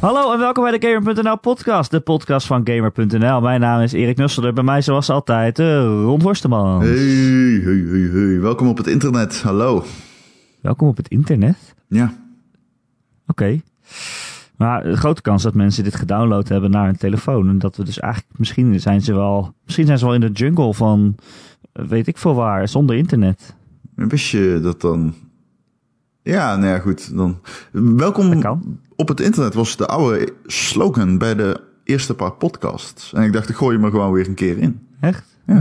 Hallo en welkom bij de Gamer.nl podcast, de podcast van Gamer.nl. Mijn naam is Erik Nusselder, bij mij zoals altijd uh, Ron Worsteman. Hey, hey, hey, hey, welkom op het internet, hallo. Welkom op het internet? Ja. Oké. Maar de grote kans dat mensen dit gedownload hebben naar een telefoon. En dat we dus eigenlijk, misschien zijn ze wel, misschien zijn ze wel in de jungle van, eh, weet ik veel waar, zonder internet. Wist je dat dan? Ja, nou ja, goed. Dan. Welkom. Op het internet was de oude slogan bij de eerste paar podcasts. En ik dacht, ik gooi je maar gewoon weer een keer in. Echt? Ja. Oh.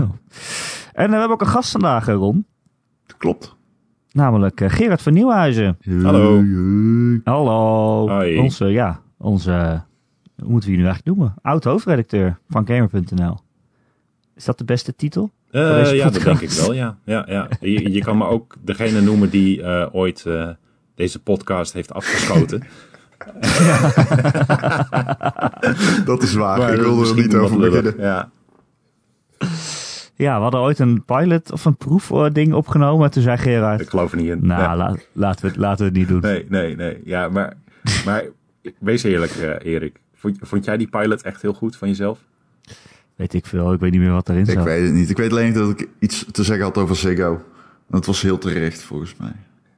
En eh, we hebben ook een gast vandaag, eh, Ron. Klopt. Namelijk eh, Gerard van Nieuwhuizen. Hallo. Hallo. Hoi. Onze, ja, onze, hoe moeten we je nu eigenlijk noemen? Oud-hoofdredacteur van Gamer.nl. Is dat de beste titel? Eh, ja, dat denk ik wel, ja. ja, ja. Je, je kan me ook degene noemen die eh, ooit eh, deze podcast heeft afgeschoten. Dat is waar. Maar ik wilde er niet over beginnen. Ja. Ja, we hadden ooit een pilot of een proefding opgenomen. Toen zei Gerard, Ik geloof er niet in. nou, la- laten, we, het- laten we het niet doen. Nee, nee, nee. Ja, maar, maar wees eerlijk, eh, Erik. Vond, vond jij die pilot echt heel goed van jezelf? Weet ik veel, ik weet niet meer wat erin Ik zat. weet het niet. Ik weet alleen dat ik iets te zeggen had over Ziggo. Dat was heel terecht, volgens mij.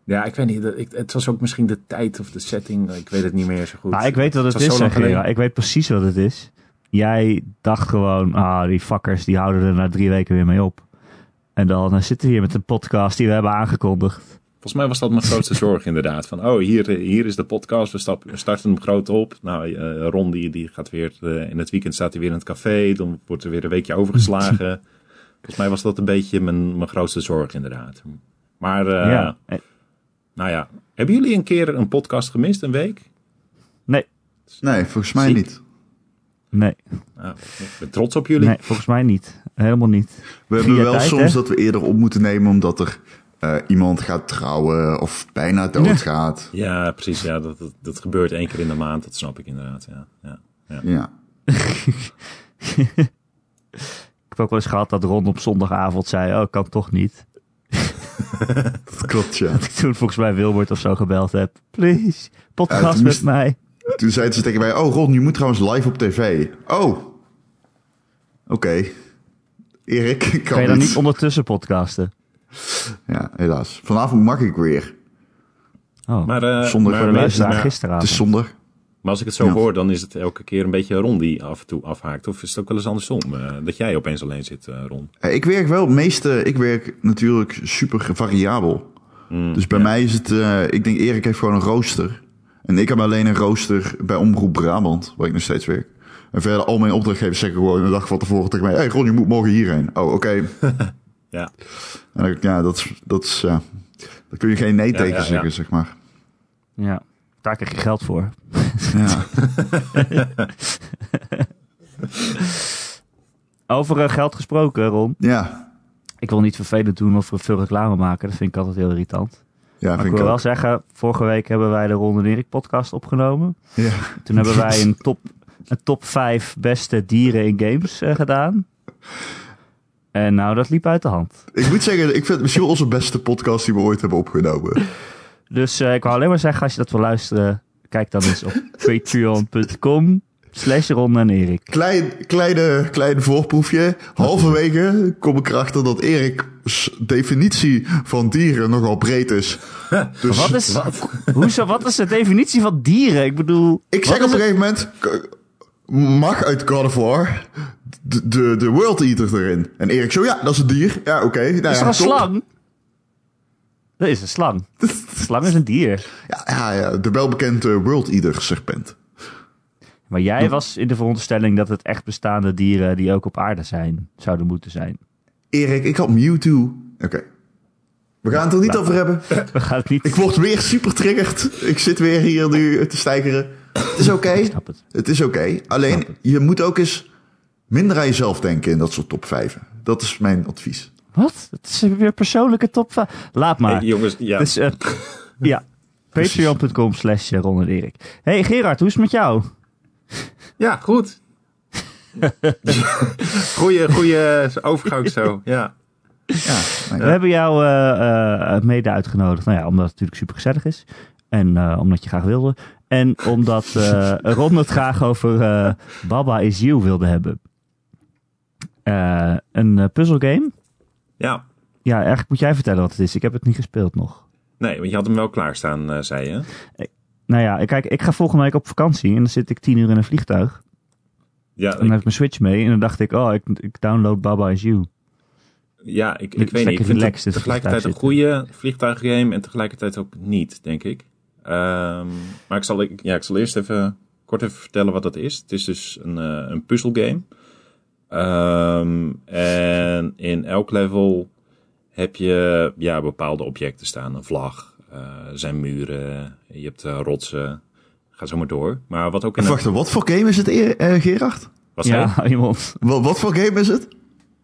Ja, ik weet niet. dat- Ik, het was ook misschien de tijd of de setting. Ik weet het niet meer zo goed. Nou, ik weet wat het, was is, zo zeg. Ik weet precies wat het is. Jij dacht gewoon, ah, die fuckers, die houden er na drie weken weer mee op. En dan zitten we hier met een podcast die we hebben aangekondigd. Volgens mij was dat mijn grootste zorg inderdaad. Van, oh, hier, hier is de podcast. We, stap, we starten hem groot op. Nou, eh, Ron die, die gaat weer... eh, in het weekend staat hij weer in het café. Dan wordt er weer een weekje overgeslagen. Volgens mij was dat een beetje mijn, mijn grootste zorg inderdaad. Maar, eh, ja. Nou ja. Hebben jullie een keer een podcast gemist, een week? Nee, Nee, volgens mij Ziek. niet. nee, Nou, ik ben trots op jullie. nee, volgens mij niet. Helemaal niet. We hebben wel tijd, soms hè? dat we eerder op moeten nemen omdat er eh, iemand gaat trouwen of bijna doodgaat. Ja, precies. Ja, dat, dat, dat gebeurt één keer in de maand. Dat snap ik inderdaad. Ja, ja. Ja. Ik heb ook wel eens gehad dat Ron op zondagavond zei, oh, kan toch niet. Dat klopt, ja. Dat ik toen volgens mij Wilbert of zo gebeld heb. Please, podcast met moest- mij. Toen zeiden ze tegen mij, oh Ron, je moet trouwens live op tv. Oh. Oké. Erik, ik kan, Kan je dan niet. niet ondertussen podcasten? Ja, helaas. Vanavond mag ik weer. Oh, Maar, eh, Zonder maar, voor de maar- luisteraar gisteravond. Het is zondag. Maar als ik het zo Ja. hoor, dan is het elke keer een beetje Ron die af en toe afhaakt. Of is het ook wel eens andersom? eh, dat jij opeens alleen zit, eh, Ron. Eh, Ik werk wel het meeste, ik werk natuurlijk super variabel. Mm, Dus bij ja. mij is het, eh, ik denk Erik heeft gewoon een rooster. En ik heb alleen een rooster bij Omroep Brabant, waar ik nog steeds werk. En verder, al mijn opdrachtgevers zeggen gewoon een dag van tevoren tegen mij... Hey Ron, je moet morgen hierheen. Oh, oké. Ja. En dan, ja, dat is, dat is. Daar kun je geen nee Ja, tegen ja, ja. zeggen, zeg maar. Ja, daar krijg je geld voor. Ja. Over eh, geld gesproken, Ron. ja. Ik wil niet vervelend doen of veel reclame maken. Dat vind ik altijd heel irritant. Ja, Maar ik wil ik wel zeggen, vorige week hebben wij de Ron en Erik podcast opgenomen. Ja. Toen hebben wij een top, een top 5 beste dieren in games eh, gedaan. En nou, dat liep uit de hand. Ik moet zeggen, ik vind het misschien onze beste podcast die we ooit hebben opgenomen. Dus eh, ik wou alleen maar zeggen, als je dat wil luisteren, kijk dan eens op patreon.com slash Ron en Erik. Klein, kleine, klein voorproefje. Halverwege kom ik erachter dat Erik's definitie van dieren nogal breed is. Dus Wat is, Hoezo, wat is de definitie van dieren? Ik bedoel... ik zeg op een gegeven moment... Mag uit God of War de, de, de World Eater erin? En Erik zo, ja, dat is een dier. Ja, oké. Nou Is ja, er een top. slang? Dat is een slang. Slang is een dier. Ja, ja, ja, de welbekende World Eater serpent. Maar jij was in de veronderstelling dat het echt bestaande dieren die ook op aarde zijn, zouden moeten zijn. Erik, ik had Mewtwo. Oké. We gaan het er niet over hebben. We gaan het niet... Ik word weer super triggerd. Ik zit weer hier nu te stijgeren. Het is oké. Het. Het is oké. Alleen, je moet ook eens minder aan jezelf denken in dat soort top 5. Dat is mijn advies. Wat? Het is weer persoonlijke top 5. Laat maar. Hey, jongens, ja. Dus, eh, ja. Patreon.com slash Ron en Erik. Hey Gerard, hoe is het met jou? ja, goed. goeie, goeie overgang zo, ja. Ja, We ja. hebben jou eh, eh, mede uitgenodigd, nou ja, omdat het natuurlijk super gezellig is. En eh, omdat je graag wilde. En omdat eh, Ron het graag over eh, Baba is You wilde hebben. Eh, een eh, puzzelgame. Ja, Ja, eigenlijk moet jij vertellen wat het is. Ik heb het niet gespeeld nog. nee, want je had hem wel klaarstaan, eh zei je. Nou ja, kijk, ik ga volgende week op vakantie en dan zit ik tien uur in een vliegtuig. Ja, En dan heb ik mijn Switch mee en dan dacht ik, oh, ik, ik download Baba is You. Ja, ik, ik weet niet. Ik vind het tegelijkertijd een vliegtuig goede vliegtuiggame en tegelijkertijd ook niet, denk ik. Ehm, maar ik zal, ik, ja, ik zal eerst even kort even vertellen wat dat is. Het is dus een, eh, een puzzelgame. Ehm, en in elk level heb je ja, bepaalde objecten staan. Een vlag, eh, zijn muren, je hebt eh, rotsen. Ga zo maar door. Maar wat ook in Wacht, wat voor game is het, eh, Gerard? je? Ja, iemand. Wat, wat voor game is het?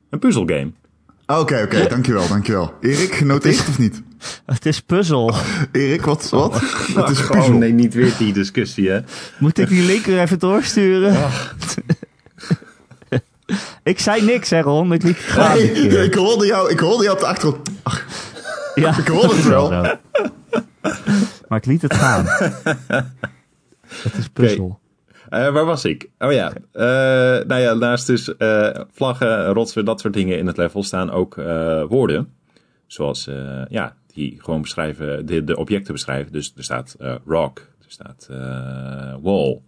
Een puzzelgame. Ah, Oké, oké, dankjewel, dankjewel. Erik, genoteerd of niet? Het is puzzel. Erik, wat? wat? Het is Gewoon, puzzel. nee, niet weer die discussie, hè? Moet ik die link er even doorsturen? ik zei niks, hè Ron. Ik liet het gaan. Keer. ik hoorde jou, ik hoorde jou op de achtergrond. Ja, ik hoorde het wel. Maar ik liet het gaan. Het is puzzel. Eh, waar was ik? Oh ja. Eh, nou ja, naast dus eh, vlaggen, rotsen, dat soort dingen in het level staan ook woorden. Zoals, ja, die gewoon beschrijven, de, de objecten beschrijven. Dus er staat rock, er staat wall.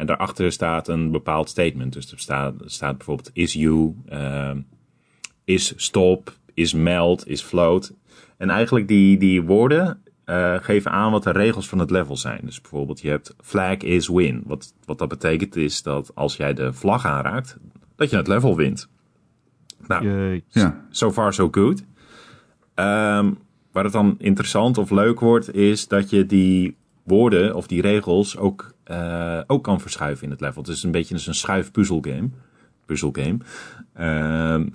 En daarachter staat een bepaald statement. Dus er staat, staat bijvoorbeeld is you, eh, is stop, is meld, is float. En eigenlijk die, die woorden eh, geven aan wat de regels van het level zijn. Dus bijvoorbeeld je hebt flag is win. Wat, wat dat betekent is dat als jij de vlag aanraakt, dat je het level wint. Nou. Ja. so far so good. Ehm, waar het dan interessant of leuk wordt, is dat je die woorden of die regels ook, eh, ook kan verschuiven in het level. Het is een beetje dus een schuifpuzzelgame. Puzzelgame. Ehm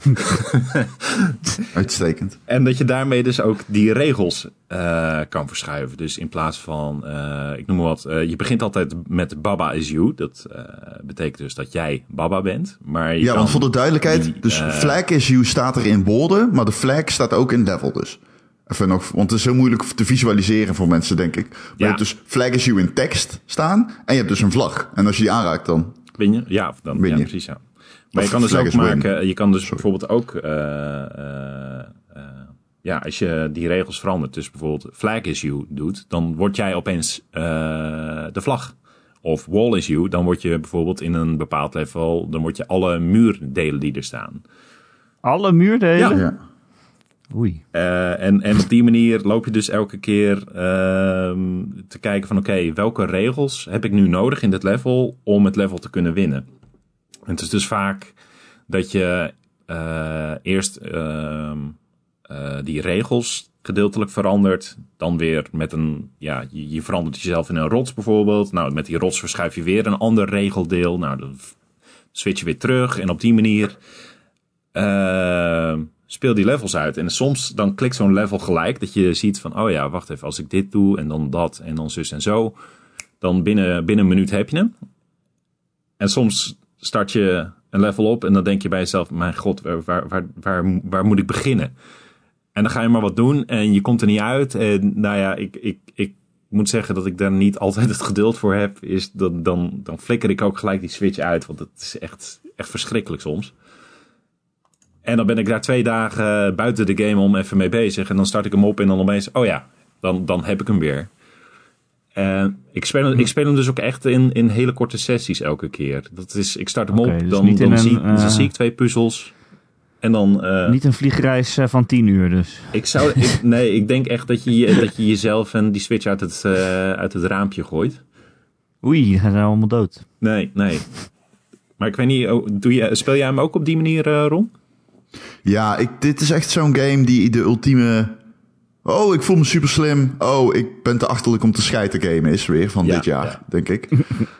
Uitstekend. en dat je daarmee dus ook die regels eh, kan verschuiven. Dus in plaats van, eh, ik noem maar wat, je begint altijd met Baba is you. Dat betekent dus dat jij Baba bent. Maar je Ja, kan want voor de duidelijkheid, die, dus flag is you staat er in woorden, maar de flag staat ook in level dus. Even nog, want het is heel moeilijk te visualiseren voor mensen, denk ik. Maar je Ja. hebt dus flag is you in tekst staan en je hebt dus een vlag. En als je die aanraakt dan... Win je? Ja, dan, Win ja je. precies ja. Maar Of je kan dus ook win. maken, je kan dus bijvoorbeeld ook, eh, eh, eh, ja, als je die regels verandert, dus bijvoorbeeld flag is you doet, dan word jij opeens eh, de vlag. Of wall is you, dan word je bijvoorbeeld in een bepaald level, dan word je alle muurdelen die er staan. Alle muurdelen? Ja. Oei. Eh, en, en op die manier loop je dus elke keer ehm, te kijken van oké, welke regels heb ik nu nodig in dit level om het level te kunnen winnen. En het is dus vaak dat je eh, eerst ehm, eh, die regels gedeeltelijk verandert. Dan weer met een, ja, je, je verandert jezelf in een rots bijvoorbeeld. Nou, met die rots verschuif je weer een ander regeldeel. Nou, dan switch je weer terug. En op die manier eh, speel die levels uit. En soms dan klikt zo'n level gelijk dat je ziet van, oh ja, wacht even, als ik dit doe en dan dat en dan zus en zo, dan binnen, binnen een minuut heb je hem. En soms start je een level op en dan denk je bij jezelf, mijn god, waar, waar, waar, waar, moet ik beginnen? En dan ga je maar wat doen en je komt er niet uit. En nou ja, ik, ik, ik moet zeggen dat ik daar niet altijd het geduld voor heb. Is dat, dan, dan flikker ik ook gelijk die switch uit. Want het is echt, echt verschrikkelijk soms. En dan ben ik daar twee dagen buiten de game om even mee bezig. En dan start ik hem op en dan opeens, oh ja, dan, dan heb ik hem weer. Ik speel, ik speel hem dus ook echt in, in hele korte sessies elke keer. Dat is, ik start hem op, dus dan, dan, een, zie, ik- dan eh, zie ik twee puzzels. En dan... eh, Niet een vliegreis eh, van tien uur dus. ik zou, ik, nee, ik denk echt dat je, dat je jezelf en die switch uit het, uit het raampje gooit. Oei, die gaan allemaal dood. Nee, nee. Maar ik weet niet, oh, doe je, speel jij hem ook op die manier, Ron? Ja, ik, dit is echt zo'n game die de ultieme... Oh, ik voel me super slim. Oh, ik ben te achterlijk om te scheiden game is weer van Ja, dit jaar, ja. denk ik.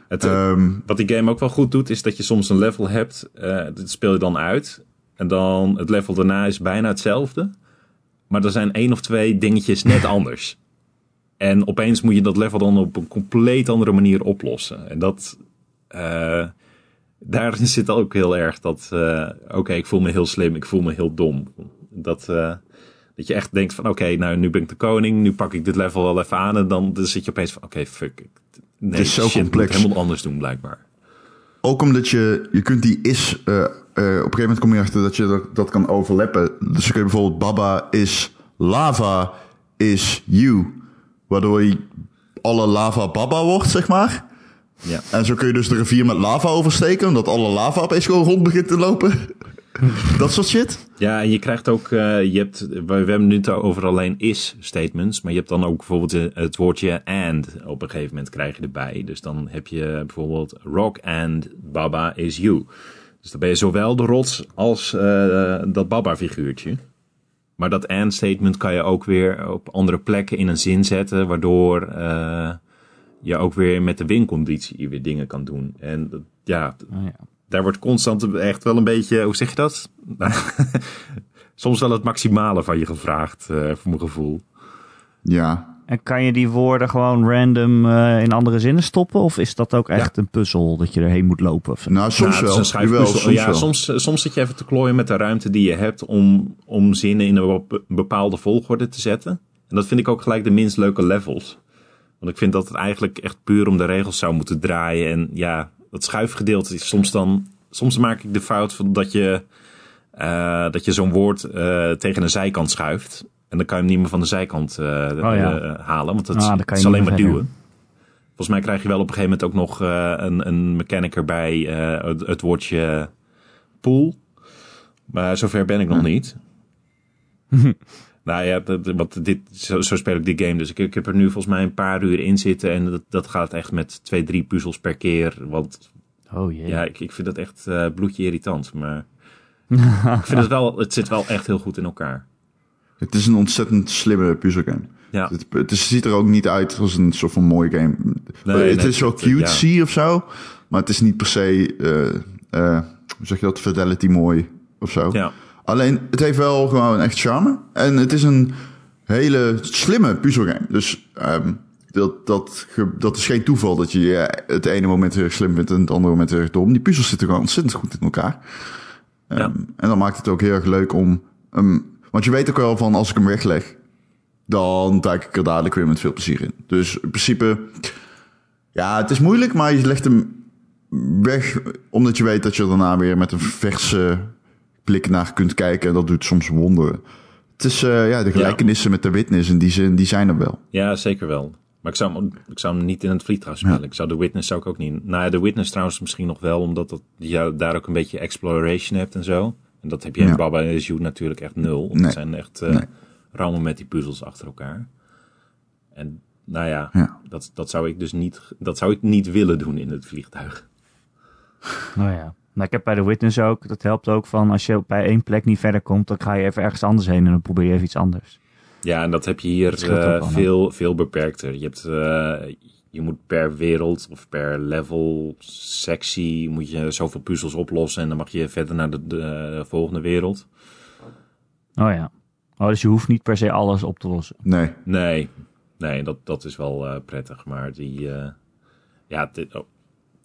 Het, eh, Ehm, wat die game ook wel goed doet, is dat je soms een level hebt, eh, dat speel je dan uit. En dan het level daarna is bijna hetzelfde. Maar er zijn één of twee dingetjes net anders. En opeens moet je dat level dan op een compleet andere manier oplossen. En dat, eh, daar zit ook heel erg dat, eh, oké, ik voel me heel slim, ik voel me heel dom. Dat, eh, Dat je echt denkt van oké, nou nu ben ik de koning, nu pak ik dit level wel even aan. En dan, dan zit je opeens van oké, fuck. Nee, is zo shit, moet complex. het helemaal anders doen blijkbaar. Ook omdat je, je kunt die is, eh, op een gegeven moment kom je achter dat je dat, dat kan overlappen. Dus kun je bijvoorbeeld Baba is lava is you. Waardoor je alle lava Baba wordt, zeg maar. Ja. En zo kun je dus de rivier met lava oversteken, omdat alle lava opeens gewoon rond begint te lopen. dat soort shit. Ja, en je krijgt ook, eh, je hebt, we, we hebben nu het over alleen is statements, maar je hebt dan ook bijvoorbeeld eh, het woordje and op een gegeven moment krijg je erbij. Dus dan heb je bijvoorbeeld rock and Baba is you. Dus dan ben je zowel de rots als eh, dat Baba figuurtje. Maar dat and statement kan je ook weer op andere plekken in een zin zetten, waardoor je ook weer met de winconditie weer dingen kan doen. En dat- ja, Oh, ja. daar wordt constant echt wel een beetje, hoe zeg je dat? Soms wel het maximale van je gevraagd, eh, voor mijn gevoel. Ja. En kan je die woorden gewoon random eh, in andere zinnen stoppen? Of is dat ook echt een puzzel dat je erheen moet lopen? Of? Nou, soms Nou, het is wel. een soms ja, wel. soms, eh, soms zit je even te klooien met de ruimte die je hebt om, om zinnen in een bep- bepaalde volgorde te zetten. En dat vind ik ook gelijk de minst leuke levels. Want ik vind dat het eigenlijk echt puur om de regels zou moeten draaien. En ja, dat schuifgedeelte is soms dan... Soms maak ik de fout van dat je, eh, dat je zo'n woord eh, tegen een zijkant schuift. En dan kan je hem niet meer van de zijkant eh, ja. eh, halen. Want dat Ah, is- alleen maar duwen. Volgens mij krijg je wel op een gegeven moment ook nog een, een mechanic erbij, het, het woordje pool. Maar zover ben ik nog niet. nou ja, dat, wat dit, zo, zo speel ik die game. Dus ik, ik heb er nu volgens mij een paar uur in zitten. En dat, dat gaat echt met twee, drie puzzels per keer. Want Oh jee. ja, ik, ik vind dat echt eh, bloedje irritant. Maar ik vind het wel, het zit wel echt heel goed in elkaar. Het is een ontzettend slimme puzzelgame. Ja, Het, ziet er ook niet uit als een soort van mooie game. Nee, het nee, is wel het- cutesy of zo, maar het is niet per se, eh, eh, hoe zeg je dat, fidelity mooi of zo. ja. Alleen, het heeft wel gewoon echt charme. En het is een hele slimme puzzelgame. Dus ehm, dat, dat, dat is geen toeval dat je het ene moment heel erg slim vindt en het andere moment heel erg dom. Die puzzels zitten gewoon ontzettend goed in elkaar. Ehm, Ja. En dan maakt het ook heel erg leuk om... ehm, want je weet ook wel van, als ik hem wegleg, dan duik ik er dadelijk weer met veel plezier in. Dus in principe, ja, het is moeilijk, maar je legt hem weg omdat je weet dat je daarna weer met een verse blik naar kunt kijken. En dat doet soms wonderen. Het is, eh, ja, de gelijkenissen met de Witness in die zin, die zijn er wel. Ja, zeker wel. Maar ik zou, hem, ik zou hem niet in het vliegtuig spelen. Ik zou de Witness zou ik ook niet. Nou ja, de Witness trouwens misschien nog wel, omdat dat, je daar ook een beetje exploration hebt en zo. En dat heb je Ja. in Baba is You natuurlijk echt nul. Want Nee. Het zijn echt uh, Nee. rammen met die puzzels achter elkaar. En nou ja, Ja. Dat, dat zou ik dus niet, dat zou ik niet willen doen in het vliegtuig. Nou ja. Nou, ik heb bij de Witness ook, dat helpt ook van als je bij één plek niet verder komt, dan ga je even ergens anders heen en dan probeer je even iets anders. Ja, en dat heb je hier eh, veel, veel beperkter. Je, hebt, eh, je moet per wereld of per level, sectie, moet je zoveel puzzels oplossen. En dan mag je verder naar de, de volgende wereld. Oh ja. Oh, dus je hoeft niet per se alles op te lossen. Nee. Nee, nee dat, dat is wel eh, prettig. Maar die, eh, ja, dit, oh,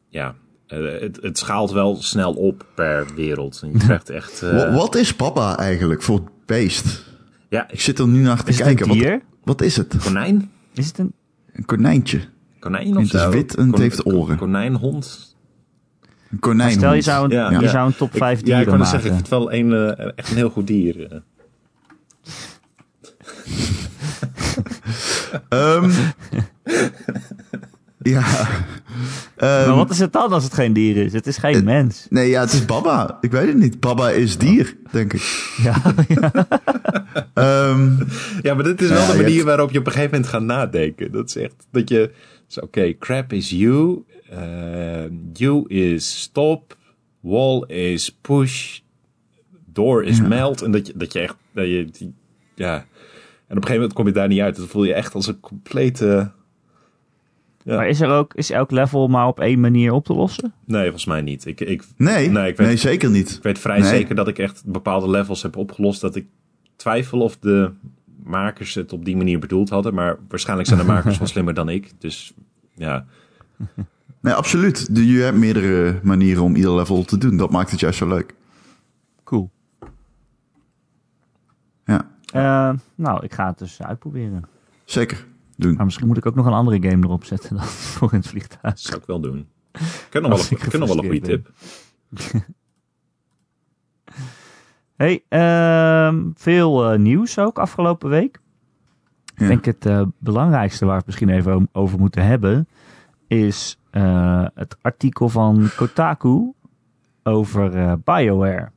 ja eh, het, het schaalt wel snel op per wereld. En je krijgt echt... eh, Wa- Wat is papa eigenlijk voor beest? ja, Ik zit er nu naar te Is het kijken. een dier? Wat, wat is het? konijn? Is het een... Een konijntje. Konijn of Het is zo? wit en het Kon- heeft oren. Konijn, hond? Een konijn. Stel je zou een, Ja, je ja. zou een top 5 ja, dieren ik wou net maken. zeggen, ik vind het wel een, eh, echt een heel goed dier. eh. Ehm, ja. Ehm, maar wat is het dan als het geen dier is? Het is geen mens. Nee, ja, het is Baba. Ik weet het niet. Baba is dier, denk ik. Ja, Ehm, Ja, maar dit is wel Ja, de manier hebt- waarop je op een gegeven moment gaat nadenken. Dat is echt dat je. dus Oké, crap is you. eh, you is stop. Wall is push. Door is melt. En dat je, dat je echt. Dat je, die- ja. En op een gegeven moment kom je daar niet uit. Dan voel je echt als een complete. Ja. maar is er ook, is elk level maar op één manier op te lossen? Nee, volgens mij niet. Ik, ik, nee, Nee, nee, ik weet- zeker niet. ik weet vrij Nee. zeker dat ik echt bepaalde levels heb opgelost. Dat ik twijfel of de makers het op die manier bedoeld hadden. Maar waarschijnlijk zijn de makers wel slimmer dan ik. Dus ja. Nee, absoluut. De- Je hebt meerdere manieren om ieder level te doen. Dat maakt het juist zo leuk. Cool. Ja. Eh, nou, ik ga het dus uitproberen. Zeker, doen. Maar misschien moet ik ook nog een andere game erop zetten dan voor in het vliegtuig. Dat zou ik wel doen. Ik heb nog wel, ik ik heb nog wel een goede tip. Hey, ehm, veel eh, nieuws ook afgelopen week. Ja. Ik denk het eh, belangrijkste waar we het misschien even over moeten hebben... is eh, het artikel van Kotaku over eh, BioWare.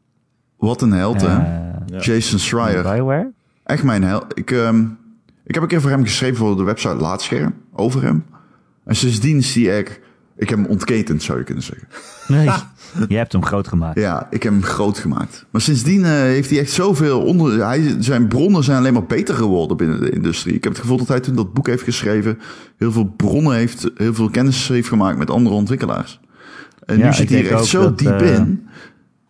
Wat een held, hè? Ja. Jason Schreier. BioWare? Echt mijn held. Ik, ehm, ik heb een keer voor hem geschreven voor de website Laatscherm. Over hem. En sindsdien hij echt... Ik heb hem ontketend, zou je kunnen zeggen. Nee, je hebt hem groot gemaakt. Ja, ik heb hem groot gemaakt. Maar sindsdien eh, heeft hij echt zoveel onder... Hij, zijn bronnen zijn alleen maar beter geworden binnen de industrie. Ik heb het gevoel dat hij toen dat boek heeft geschreven... heel veel bronnen heeft, heel veel kennis heeft gemaakt met andere ontwikkelaars. En Ja, nu zit ik hij er echt zo dat, diep eh, in.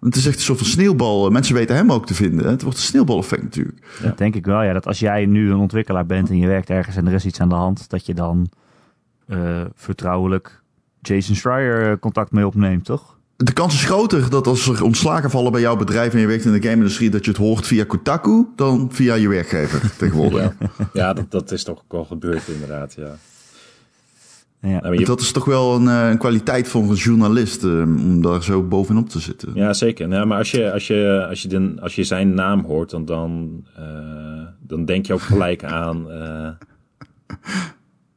Het is echt een soort van sneeuwbal. Mensen weten hem ook te vinden. Het wordt een sneeuwbaleffect natuurlijk. Dat denk ik wel, ja. Dat als jij nu een ontwikkelaar bent en je werkt ergens en er is iets aan de hand... dat je dan eh, vertrouwelijk Jason Schreier eh, contact mee opneemt, toch? De kans is groter dat als er ontslagen vallen bij jouw bedrijf... en je werkt in de game-industrie... dat je het hoort via Kotaku dan via je werkgever tegenwoordig. Ja, ja dat, dat is toch ook wel gebeurd inderdaad, ja. Ja. Nou, je- Dat is toch wel een, eh, een kwaliteit voor een journalist... eh, om daar zo bovenop te zitten. Ja, zeker. Nou, maar als je, als je, als je, den, als je zijn naam hoort, dan, dan, eh, dan denk je ook gelijk aan, eh,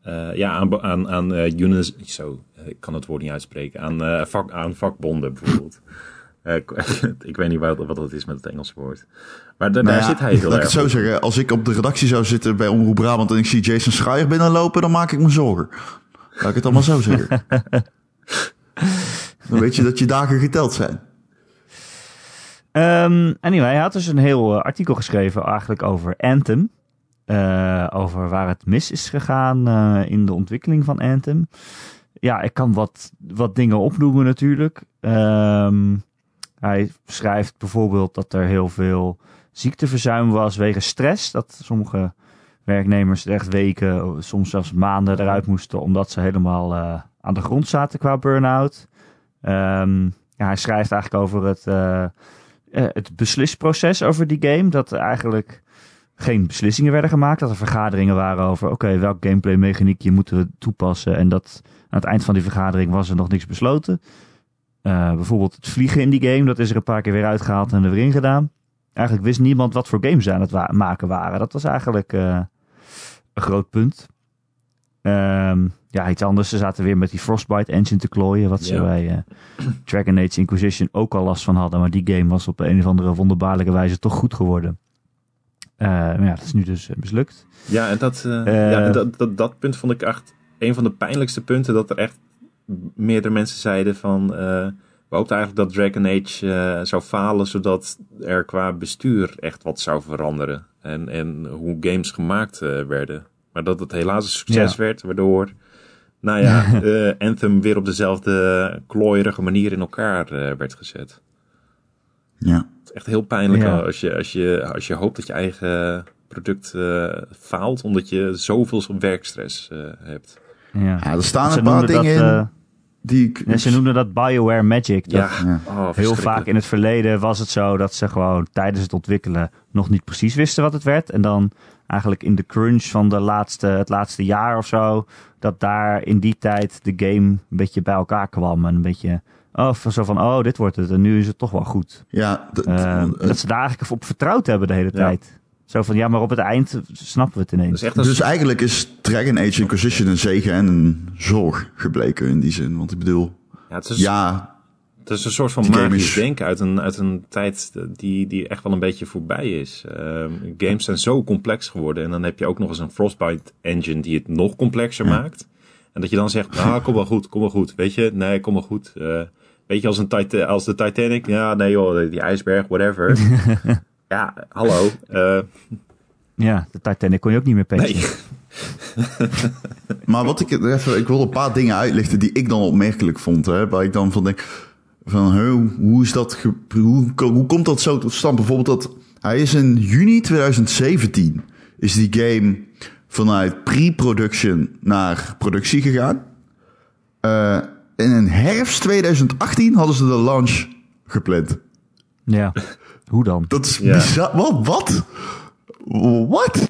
eh, ja, aan, aan, aan eh, unis- zo, ik kan het woord niet uitspreken, aan, eh, vak, aan vakbonden bijvoorbeeld. Eh, ik, ik weet niet wat, wat dat is met het Engelse woord. Maar Nou daar ja, zit hij heel Laat ik erg het zo op. zeggen. Als ik op de redactie zou zitten bij Omroep Brabant... en ik zie Jason Schreier binnenlopen... dan maak ik me zorgen. Laat ik het allemaal zo zeggen. dan weet je dat je dagen geteld zijn. Ehm, anyway, hij had dus een heel eh, artikel geschreven eigenlijk over Anthem. Eh, over waar het mis is gegaan eh, in de ontwikkeling van Anthem. Ja, ik kan wat, wat dingen opnoemen natuurlijk. Ehm, hij schrijft bijvoorbeeld dat er heel veel ziekteverzuim was wegens stress. Dat sommige werknemers echt weken, soms zelfs maanden eruit moesten... omdat ze helemaal eh, aan de grond zaten qua burn-out. Ehm, ja, hij schrijft eigenlijk over het... eh, eh, het beslisproces over die game. Dat er eigenlijk geen beslissingen werden gemaakt. Dat er vergaderingen waren over, oké, welk gameplay mechaniekje moeten we toepassen. En dat aan het eind van die vergadering was er nog niks besloten. Bijvoorbeeld het vliegen in die game, dat is er een paar keer weer uitgehaald en er weer in gedaan. Eigenlijk wist niemand wat voor games ze aan het maken waren. Dat was eigenlijk een groot punt. Ehm, ja, iets anders. Ze zaten weer met die Frostbite engine te klooien. Wat ze Ja. bij eh, Dragon Age Inquisition ook al last van hadden. Maar die game was op een of andere wonderbaarlijke wijze toch goed geworden. Eh, maar ja, dat is nu dus eh, mislukt. Ja, en dat, ja, dat, dat, dat punt vond ik echt een van de pijnlijkste punten. Dat er echt meerdere mensen zeiden van... we hoopten eigenlijk dat Dragon Age zou falen... zodat er qua bestuur echt wat zou veranderen. En, en hoe games gemaakt eh, werden. Maar dat het helaas een succes Ja. werd, waardoor... Nou ja, eh, Anthem weer op dezelfde klooierige manier in elkaar eh, werd gezet. Ja. Het is echt heel pijnlijk Ja. als, je, als, je, als je hoopt dat je eigen product eh, faalt, omdat je zoveel werkstress eh, hebt. Ja. ja, er staan Ze een paar dat, dingen in die ik... ja, ze noemden dat BioWare Magic. Dat Ja, Ja. Oh, Heel vaak in het verleden was het zo dat ze gewoon tijdens het ontwikkelen nog niet precies wisten wat het werd. En dan eigenlijk in de crunch van de laatste, het laatste jaar of zo, dat daar in die tijd de game een beetje bij elkaar kwam. En een beetje, oh, zo van, oh, dit wordt het. En nu is het toch wel goed. Ja, d- d- Eh, eh, dat ze daar eigenlijk op vertrouwd hebben de hele Ja. tijd. Zo van, ja, maar op het eind snappen we het ineens. als, dus eigenlijk is Dragon Age Inquisition een zegen en een zorg gebleken in die zin. Want ik bedoel, ja, het, is, ja, het is een soort van magisch is- denken uit een, uit een tijd die, die echt wel een beetje voorbij is. Ehm, games zijn zo complex geworden en dan heb je ook nog eens een Frostbite engine die het nog complexer maakt. En dat je dan zegt, ah, kom wel goed, kom wel goed. Weet je, nee, kom wel goed. Eh, weet je, als, een als de Titanic, ja, nee joh, die ijsberg, whatever. ja, hallo. eh, Ja, de Titanic kon je ook niet meer patchen. nee. Maar wat ik er even, ik wil een paar dingen uitlichten die ik dan opmerkelijk vond. Hè, waar ik dan van denk, van hè, hoe is dat, hoe, hoe komt dat zo tot stand? Bijvoorbeeld dat, hij is in juni 2017 is die game vanuit pre-production naar productie gegaan. Eh, en in herfst 2018 hadden ze de launch gepland. Ja, hoe dan? Dat is Ja. bizar. Wat? Wat? What?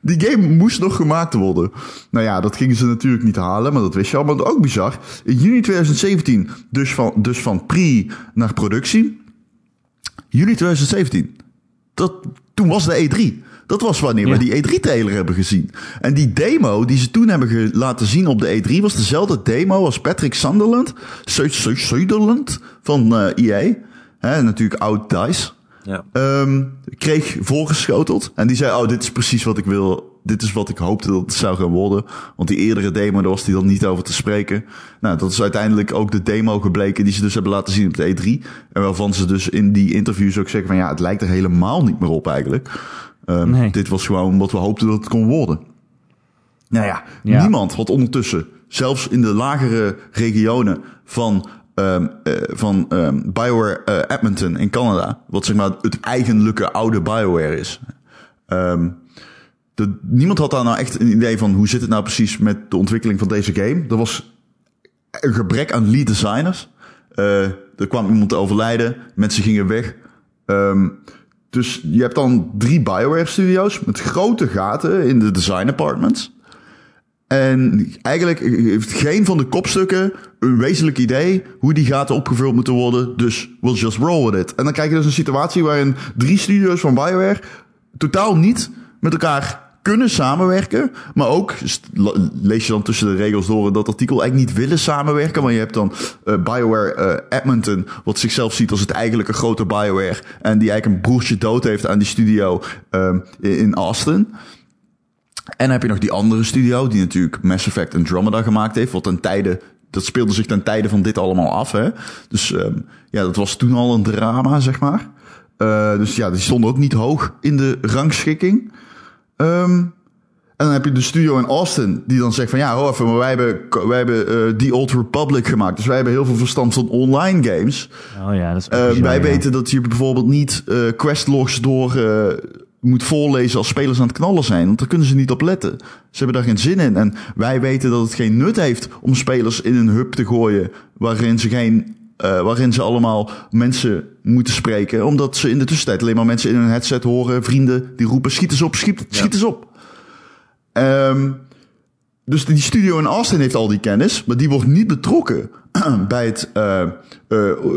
Die game moest nog gemaakt worden. Nou ja, dat gingen ze natuurlijk niet halen, maar dat wist je al. Maar ook bizar. In juni 2017, dus van, dus van pre naar productie. Juli 2017. Dat, toen was de E3. Dat was wanneer Ja. we die E3-trailer hebben gezien. En die demo die ze toen hebben laten zien op de E3 was dezelfde demo als Patrick Sunderland, Su- Su- Sunderland van eh EA. Hè, natuurlijk oud DICE. Ja. Ehm, kreeg voorgeschoteld. En die zei, oh, dit is precies wat ik wil. Dit is wat ik hoopte dat het zou gaan worden. Want die eerdere demo, daar was hij dan niet over te spreken. Nou, dat is uiteindelijk ook de demo gebleken die ze dus hebben laten zien op de E3. En waarvan ze dus in die interviews ook zeggen van, ja, het lijkt er helemaal niet meer op eigenlijk. Ehm, Nee. Dit was gewoon wat we hoopten dat het kon worden. Nou ja, Ja. niemand had ondertussen, zelfs in de lagere regionen van, ehm, eh, van ehm, BioWare eh, Edmonton in Canada, wat zeg maar het eigenlijke oude BioWare is. Ehm, niemand had daar nou echt een idee van hoe zit het nou precies met de ontwikkeling van deze game. Er was een gebrek aan lead designers. Eh, er kwam iemand te overlijden, mensen gingen weg. Dus je hebt dan drie BioWare studio's met grote gaten in de design apartments. En eigenlijk heeft geen van de kopstukken een wezenlijk idee hoe die gaten opgevuld moeten worden. Dus we'll just roll with it. En dan krijg je dus een situatie waarin drie studio's van BioWare totaal niet met elkaar kunnen samenwerken. Maar ook, lees je dan tussen de regels door in dat artikel, eigenlijk niet willen samenwerken. Want je hebt dan eh, BioWare eh, Edmonton, wat zichzelf ziet als het eigenlijke grote BioWare. En die eigenlijk een broertje dood heeft aan die studio ehm, in in Austin. En dan heb je nog die andere studio, die natuurlijk Mass Effect Andromeda gemaakt heeft. Wat ten tijde, dat speelde zich ten tijde van dit allemaal af. Hè? Dus ehm, ja, dat was toen al een drama, zeg maar. Eh, dus ja, die stonden ook niet hoog in de rangschikking. Ehm, en dan heb je de studio in Austin, die dan zegt van ja, hoor even, maar wij hebben, wij hebben eh, The Old Republic gemaakt. Dus wij hebben heel veel verstand van online games. Oh ja, dat is Eh, bizar, wij ja. weten dat je bijvoorbeeld niet eh questlogs door moet voorlezen als spelers aan het knallen zijn. Want daar kunnen ze niet op letten. Ze hebben daar geen zin in. En wij weten dat het geen nut heeft om spelers in een hub te gooien waarin ze geen. eh, waarin ze allemaal mensen moeten spreken. Omdat ze in de tussentijd alleen maar mensen in een headset horen. Vrienden die roepen: schiet eens op, schiet, schiet eens op. Ehm, dus die studio in Austin heeft al die kennis, maar die wordt niet betrokken bij het eh,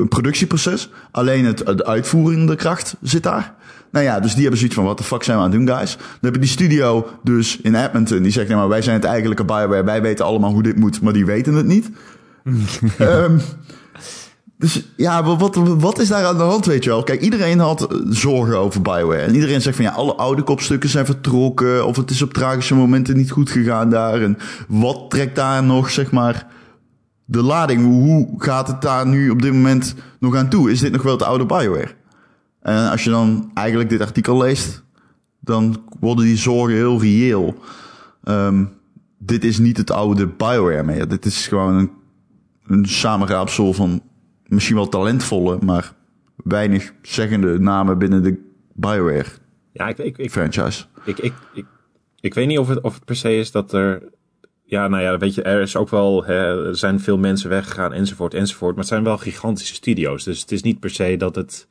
productieproces. Alleen het, de uitvoerende kracht zit daar. Nou ja, dus die hebben zoiets van, wat de fuck zijn we aan het doen, guys? Dan heb je die studio dus in Edmonton, die zegt, nou, maar wij zijn het eigenlijke Bioware, wij weten allemaal hoe dit moet, maar die weten het niet. Ehm, dus ja, wat, wat, is daar aan de hand, weet je wel? Kijk, iedereen had eh, zorgen over Bioware. En iedereen zegt van ja, alle oude kopstukken zijn vertrokken. Of het is op tragische momenten niet goed gegaan daar. En wat trekt daar nog, zeg maar, de lading? Hoe gaat het daar nu op dit moment nog aan toe? Is dit nog wel het oude Bioware? En als je dan eigenlijk dit artikel leest, dan worden die zorgen heel reëel. Ehm, dit is niet het oude Bioware meer. Dit is gewoon een, een samenraapsel van misschien wel talentvolle, maar weinig zeggende namen binnen de Bioware Ja, ik, ik, ik, franchise. ik, ik, ik, ik weet niet of het, of het per se is dat er. Ja, nou ja, weet je, er is ook wel. Hè, er zijn veel mensen weggegaan, enzovoort, enzovoort. Maar het zijn wel gigantische studio's. Dus het is niet per se dat het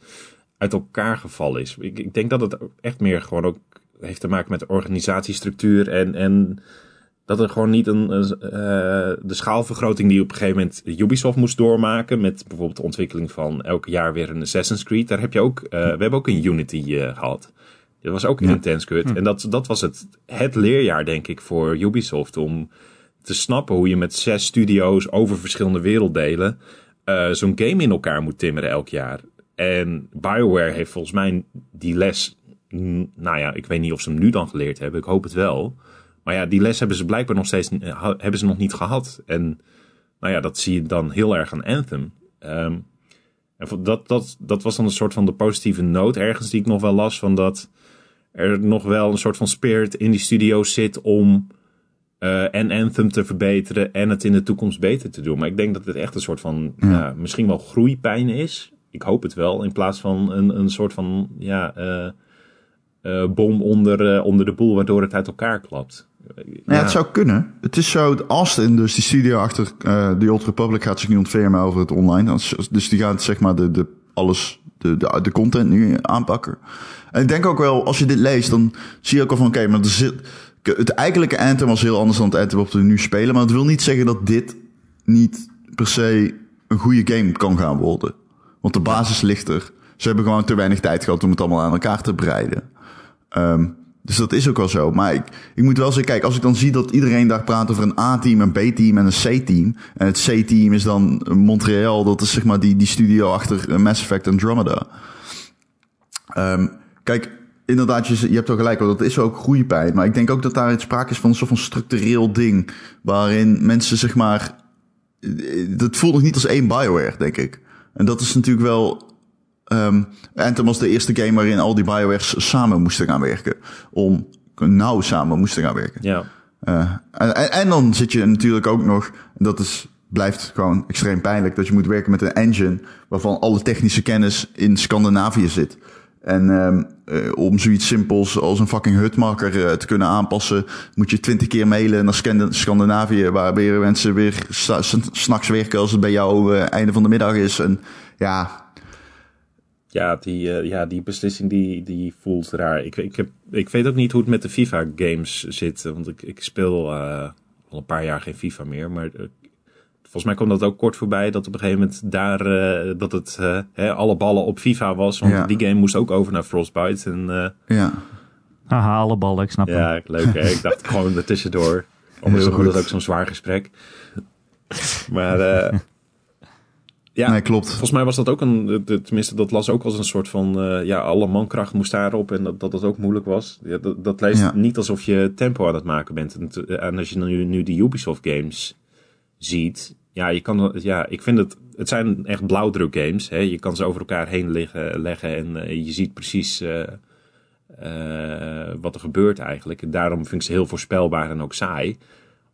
uit elkaar gevallen is. Ik, ik denk dat het echt meer gewoon ook heeft te maken met de organisatiestructuur. En, en dat er gewoon niet een. een, eh, de schaalvergroting die op een gegeven moment Ubisoft moest doormaken. Met bijvoorbeeld de ontwikkeling van elk jaar weer een Assassin's Creed. Daar heb je ook. eh, we hebben ook een Unity eh, gehad. Dat was ook Ja. intens kut. En dat, dat was het, het leerjaar, denk ik, voor Ubisoft. Om te snappen hoe je met zes studio's over verschillende werelddelen zo'n game in elkaar moet timmeren elk jaar. En BioWare heeft volgens mij die les. Nou ja, ik weet niet of ze hem nu dan geleerd hebben. Ik hoop het wel. Maar ja, die les hebben ze blijkbaar nog steeds eh, hebben ze nog niet gehad. En nou ja, dat zie je dan heel erg aan Anthem. Ehm, en dat, dat, dat was dan een soort van de positieve noot ergens die ik nog wel las. Van dat er nog wel een soort van spirit in die studio's zit om eh, en Anthem te verbeteren en het in de toekomst beter te doen. Maar ik denk dat het echt een soort van ja, misschien wel groeipijn is. Ik hoop het wel. In plaats van een, een soort van ja, eh, eh, bom onder, eh, onder de boel waardoor het uit elkaar klapt. Nou ja, het zou kunnen. Het is zo, Austin, dus die studio achter The Old Republic, gaat zich nu ontfermen over het online. Dus- die gaan zeg maar de, de, alles de, de, de content nu aanpakken. En ik denk ook wel, als je dit leest, dan zie je ook al van, oké, maar er zit, het eigenlijke Anthem was heel anders dan het Anthem wat we nu spelen. Maar dat wil niet zeggen dat dit niet per se een goede game kan gaan worden. Want de basis ligt er. Ze hebben gewoon te weinig tijd gehad om het allemaal aan elkaar te breiden. Ehm, dus dat is ook wel zo. Maar ik, ik moet wel zeggen, kijk, als ik dan zie dat iedereen daar praat over een A-team, een B-team en een C-team. En het C-team is dan Montreal, dat is zeg maar die, die studio achter Mass Effect Andromeda. Um, kijk, inderdaad, je, je hebt wel gelijk, want dat is ook groeipijn. Maar ik denk ook dat daar sprake is van een soort van structureel ding. Waarin mensen zeg maar. Dat voelt nog niet als één Bioware, denk ik. En dat is natuurlijk wel. Um, Anthem was de eerste game waarin al die Biowares samen moesten gaan werken. Om nauw samen moesten gaan werken. Ja. Uh, en, en, dan zit je natuurlijk ook nog, en dat is, blijft gewoon extreem pijnlijk, dat je moet werken met een engine waarvan alle technische kennis in Scandinavië zit. En um, uh, om zoiets simpels als een fucking hutmarker uh, te kunnen aanpassen, moet je twintig keer mailen naar Scandinavië, waar weer mensen weer s'nachts werken als het bij jou uh, einde van de middag is. En ja. Ja, die, ja, die beslissing die, die voelt raar. Ik, ik, heb, ik weet ook niet hoe het met de FIFA-games zit, want ik, ik speel al een paar jaar geen FIFA meer, maar volgens mij kwam dat ook kort voorbij dat op een gegeven moment daar uh, dat het uh, hè, alle ballen op FIFA was. Want ja. die game moest ook over naar Frostbite. En, uh, ja. Haha, alle ballen, ik snap het. Ja, leuk hè. ik dacht gewoon er tussendoor. Anders wordt het ook zo'n zwaar gesprek. Maar ja, nee, klopt. Volgens mij was dat ook een, tenminste dat las ook als een soort van, ja, alle mankracht moest daarop en dat dat, dat ook moeilijk was. Ja, dat, dat leest ja. niet alsof je tempo aan het maken bent. En als je nu, nu die Ubisoft games ziet, ja, je kan, ja, ik vind het, het zijn echt blauwdruk games. Hè? Je kan ze over elkaar heen leggen en uh, je ziet precies uh, uh, wat er gebeurt eigenlijk. En daarom vind ik ze heel voorspelbaar en ook saai.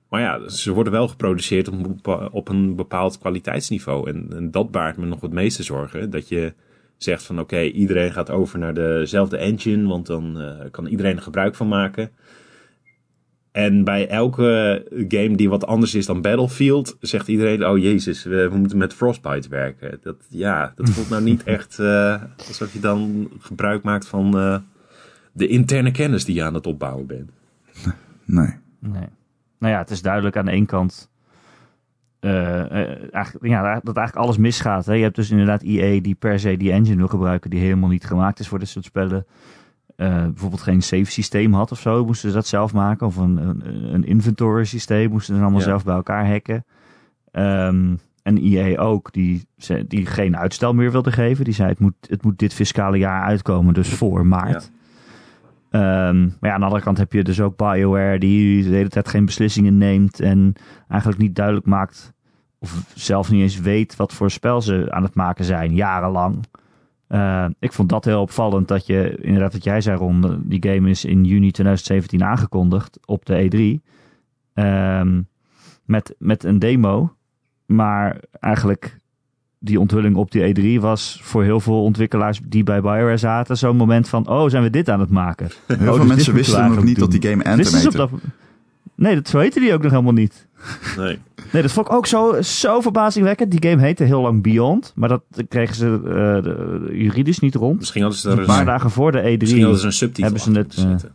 Maar ja, ze worden wel geproduceerd op, op een bepaald kwaliteitsniveau. En, en, dat baart me nog het meeste zorgen. Dat je zegt van oké, iedereen gaat over naar dezelfde engine, want dan kan iedereen er gebruik van maken. En bij elke game die wat anders is dan Battlefield, zegt iedereen: Oh jezus, we, we moeten met Frostbite werken. Dat, ja, dat voelt nou niet echt uh, alsof je dan gebruik maakt van uh, de interne kennis die je aan het opbouwen bent. Nee. nee. Nou ja, het is duidelijk aan de ene kant. Uh, eigenlijk, ja, dat eigenlijk alles misgaat. Hè? Je hebt dus inderdaad EA die per se die engine wil gebruiken, die helemaal niet gemaakt is voor dit soort spellen uh, bijvoorbeeld geen save systeem had of zo, moesten ze dat zelf maken. Of een, een, een inventory systeem moesten ze allemaal ja. zelf bij elkaar hacken. Um, en EA ook, die, die geen uitstel meer wilde geven. Die zei het moet, het moet dit fiscale jaar uitkomen, dus voor maart. Ja. Um, maar ja, aan de andere kant heb je dus ook BioWare die de hele tijd geen beslissingen neemt en eigenlijk niet duidelijk maakt of zelf niet eens weet wat voor spel ze aan het maken zijn, jarenlang. Uh, ik vond dat heel opvallend dat je, inderdaad wat jij zei Ron, die game is in juni 2017 aangekondigd op de E3. Um, met, met een demo. Maar eigenlijk die onthulling op die E3 was voor heel veel ontwikkelaars die bij BioWare zaten zo'n moment van, oh zijn we dit aan het maken? Heel oh, veel dus mensen wisten nog niet doen. dat die game Anthem heette. Nee, dat, zo heette die ook nog helemaal niet. Nee. Nee, dat vond ik ook zo, zo verbazingwekkend. Die game heette heel lang Beyond, maar dat kregen ze uh, de, juridisch niet rond. Misschien hadden ze er een paar dagen voor de E3 Misschien hadden ze een subtitel hebben ze het. Uh,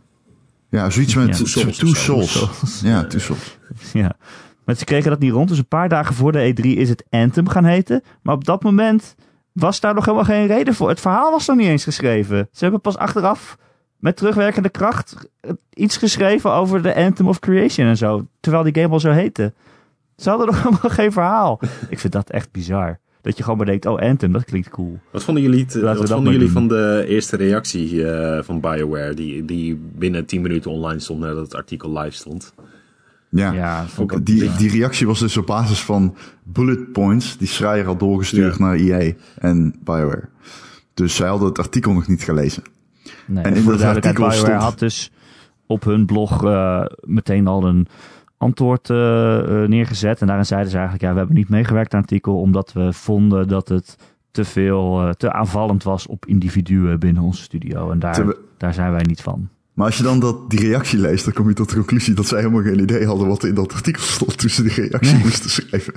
ja, zoiets met Two Souls. Two Souls. Ja, Two Souls. Ja, maar ze kregen dat niet rond. Dus een paar dagen voor de E3 is het Anthem gaan heten. Maar op dat moment was daar nog helemaal geen reden voor. Het verhaal was nog niet eens geschreven. Ze hebben pas achteraf met terugwerkende kracht iets geschreven over de Anthem of Creation en zo. Terwijl die game al zo heette. Ze hadden nog helemaal geen verhaal. Ik vind dat echt bizar. Dat je gewoon maar denkt, oh Anthem, dat klinkt cool. Wat vonden jullie, te, wat vonden jullie van de eerste reactie uh, van BioWare, die, die binnen 10 minuten online stond nadat het artikel live stond? Ja, ja ook, die, die reactie was dus op basis van bullet points die Schreier had doorgestuurd ja. naar EA en BioWare. Dus zij hadden het artikel nog niet gelezen. Nee, en in dat artikel stond... had dus op hun blog uh, meteen al een antwoord uh, uh, neergezet. En daarin zeiden ze eigenlijk, ja, we hebben niet meegewerkt aan het artikel omdat we vonden dat het te veel, te aanvallend was op individuen binnen onze studio. En daar, daar zijn wij niet van. Maar als je dan dat, die reactie leest, dan kom je tot de conclusie dat zij helemaal geen idee hadden wat er in dat artikel stond toen ze die reactie nee. moesten schrijven.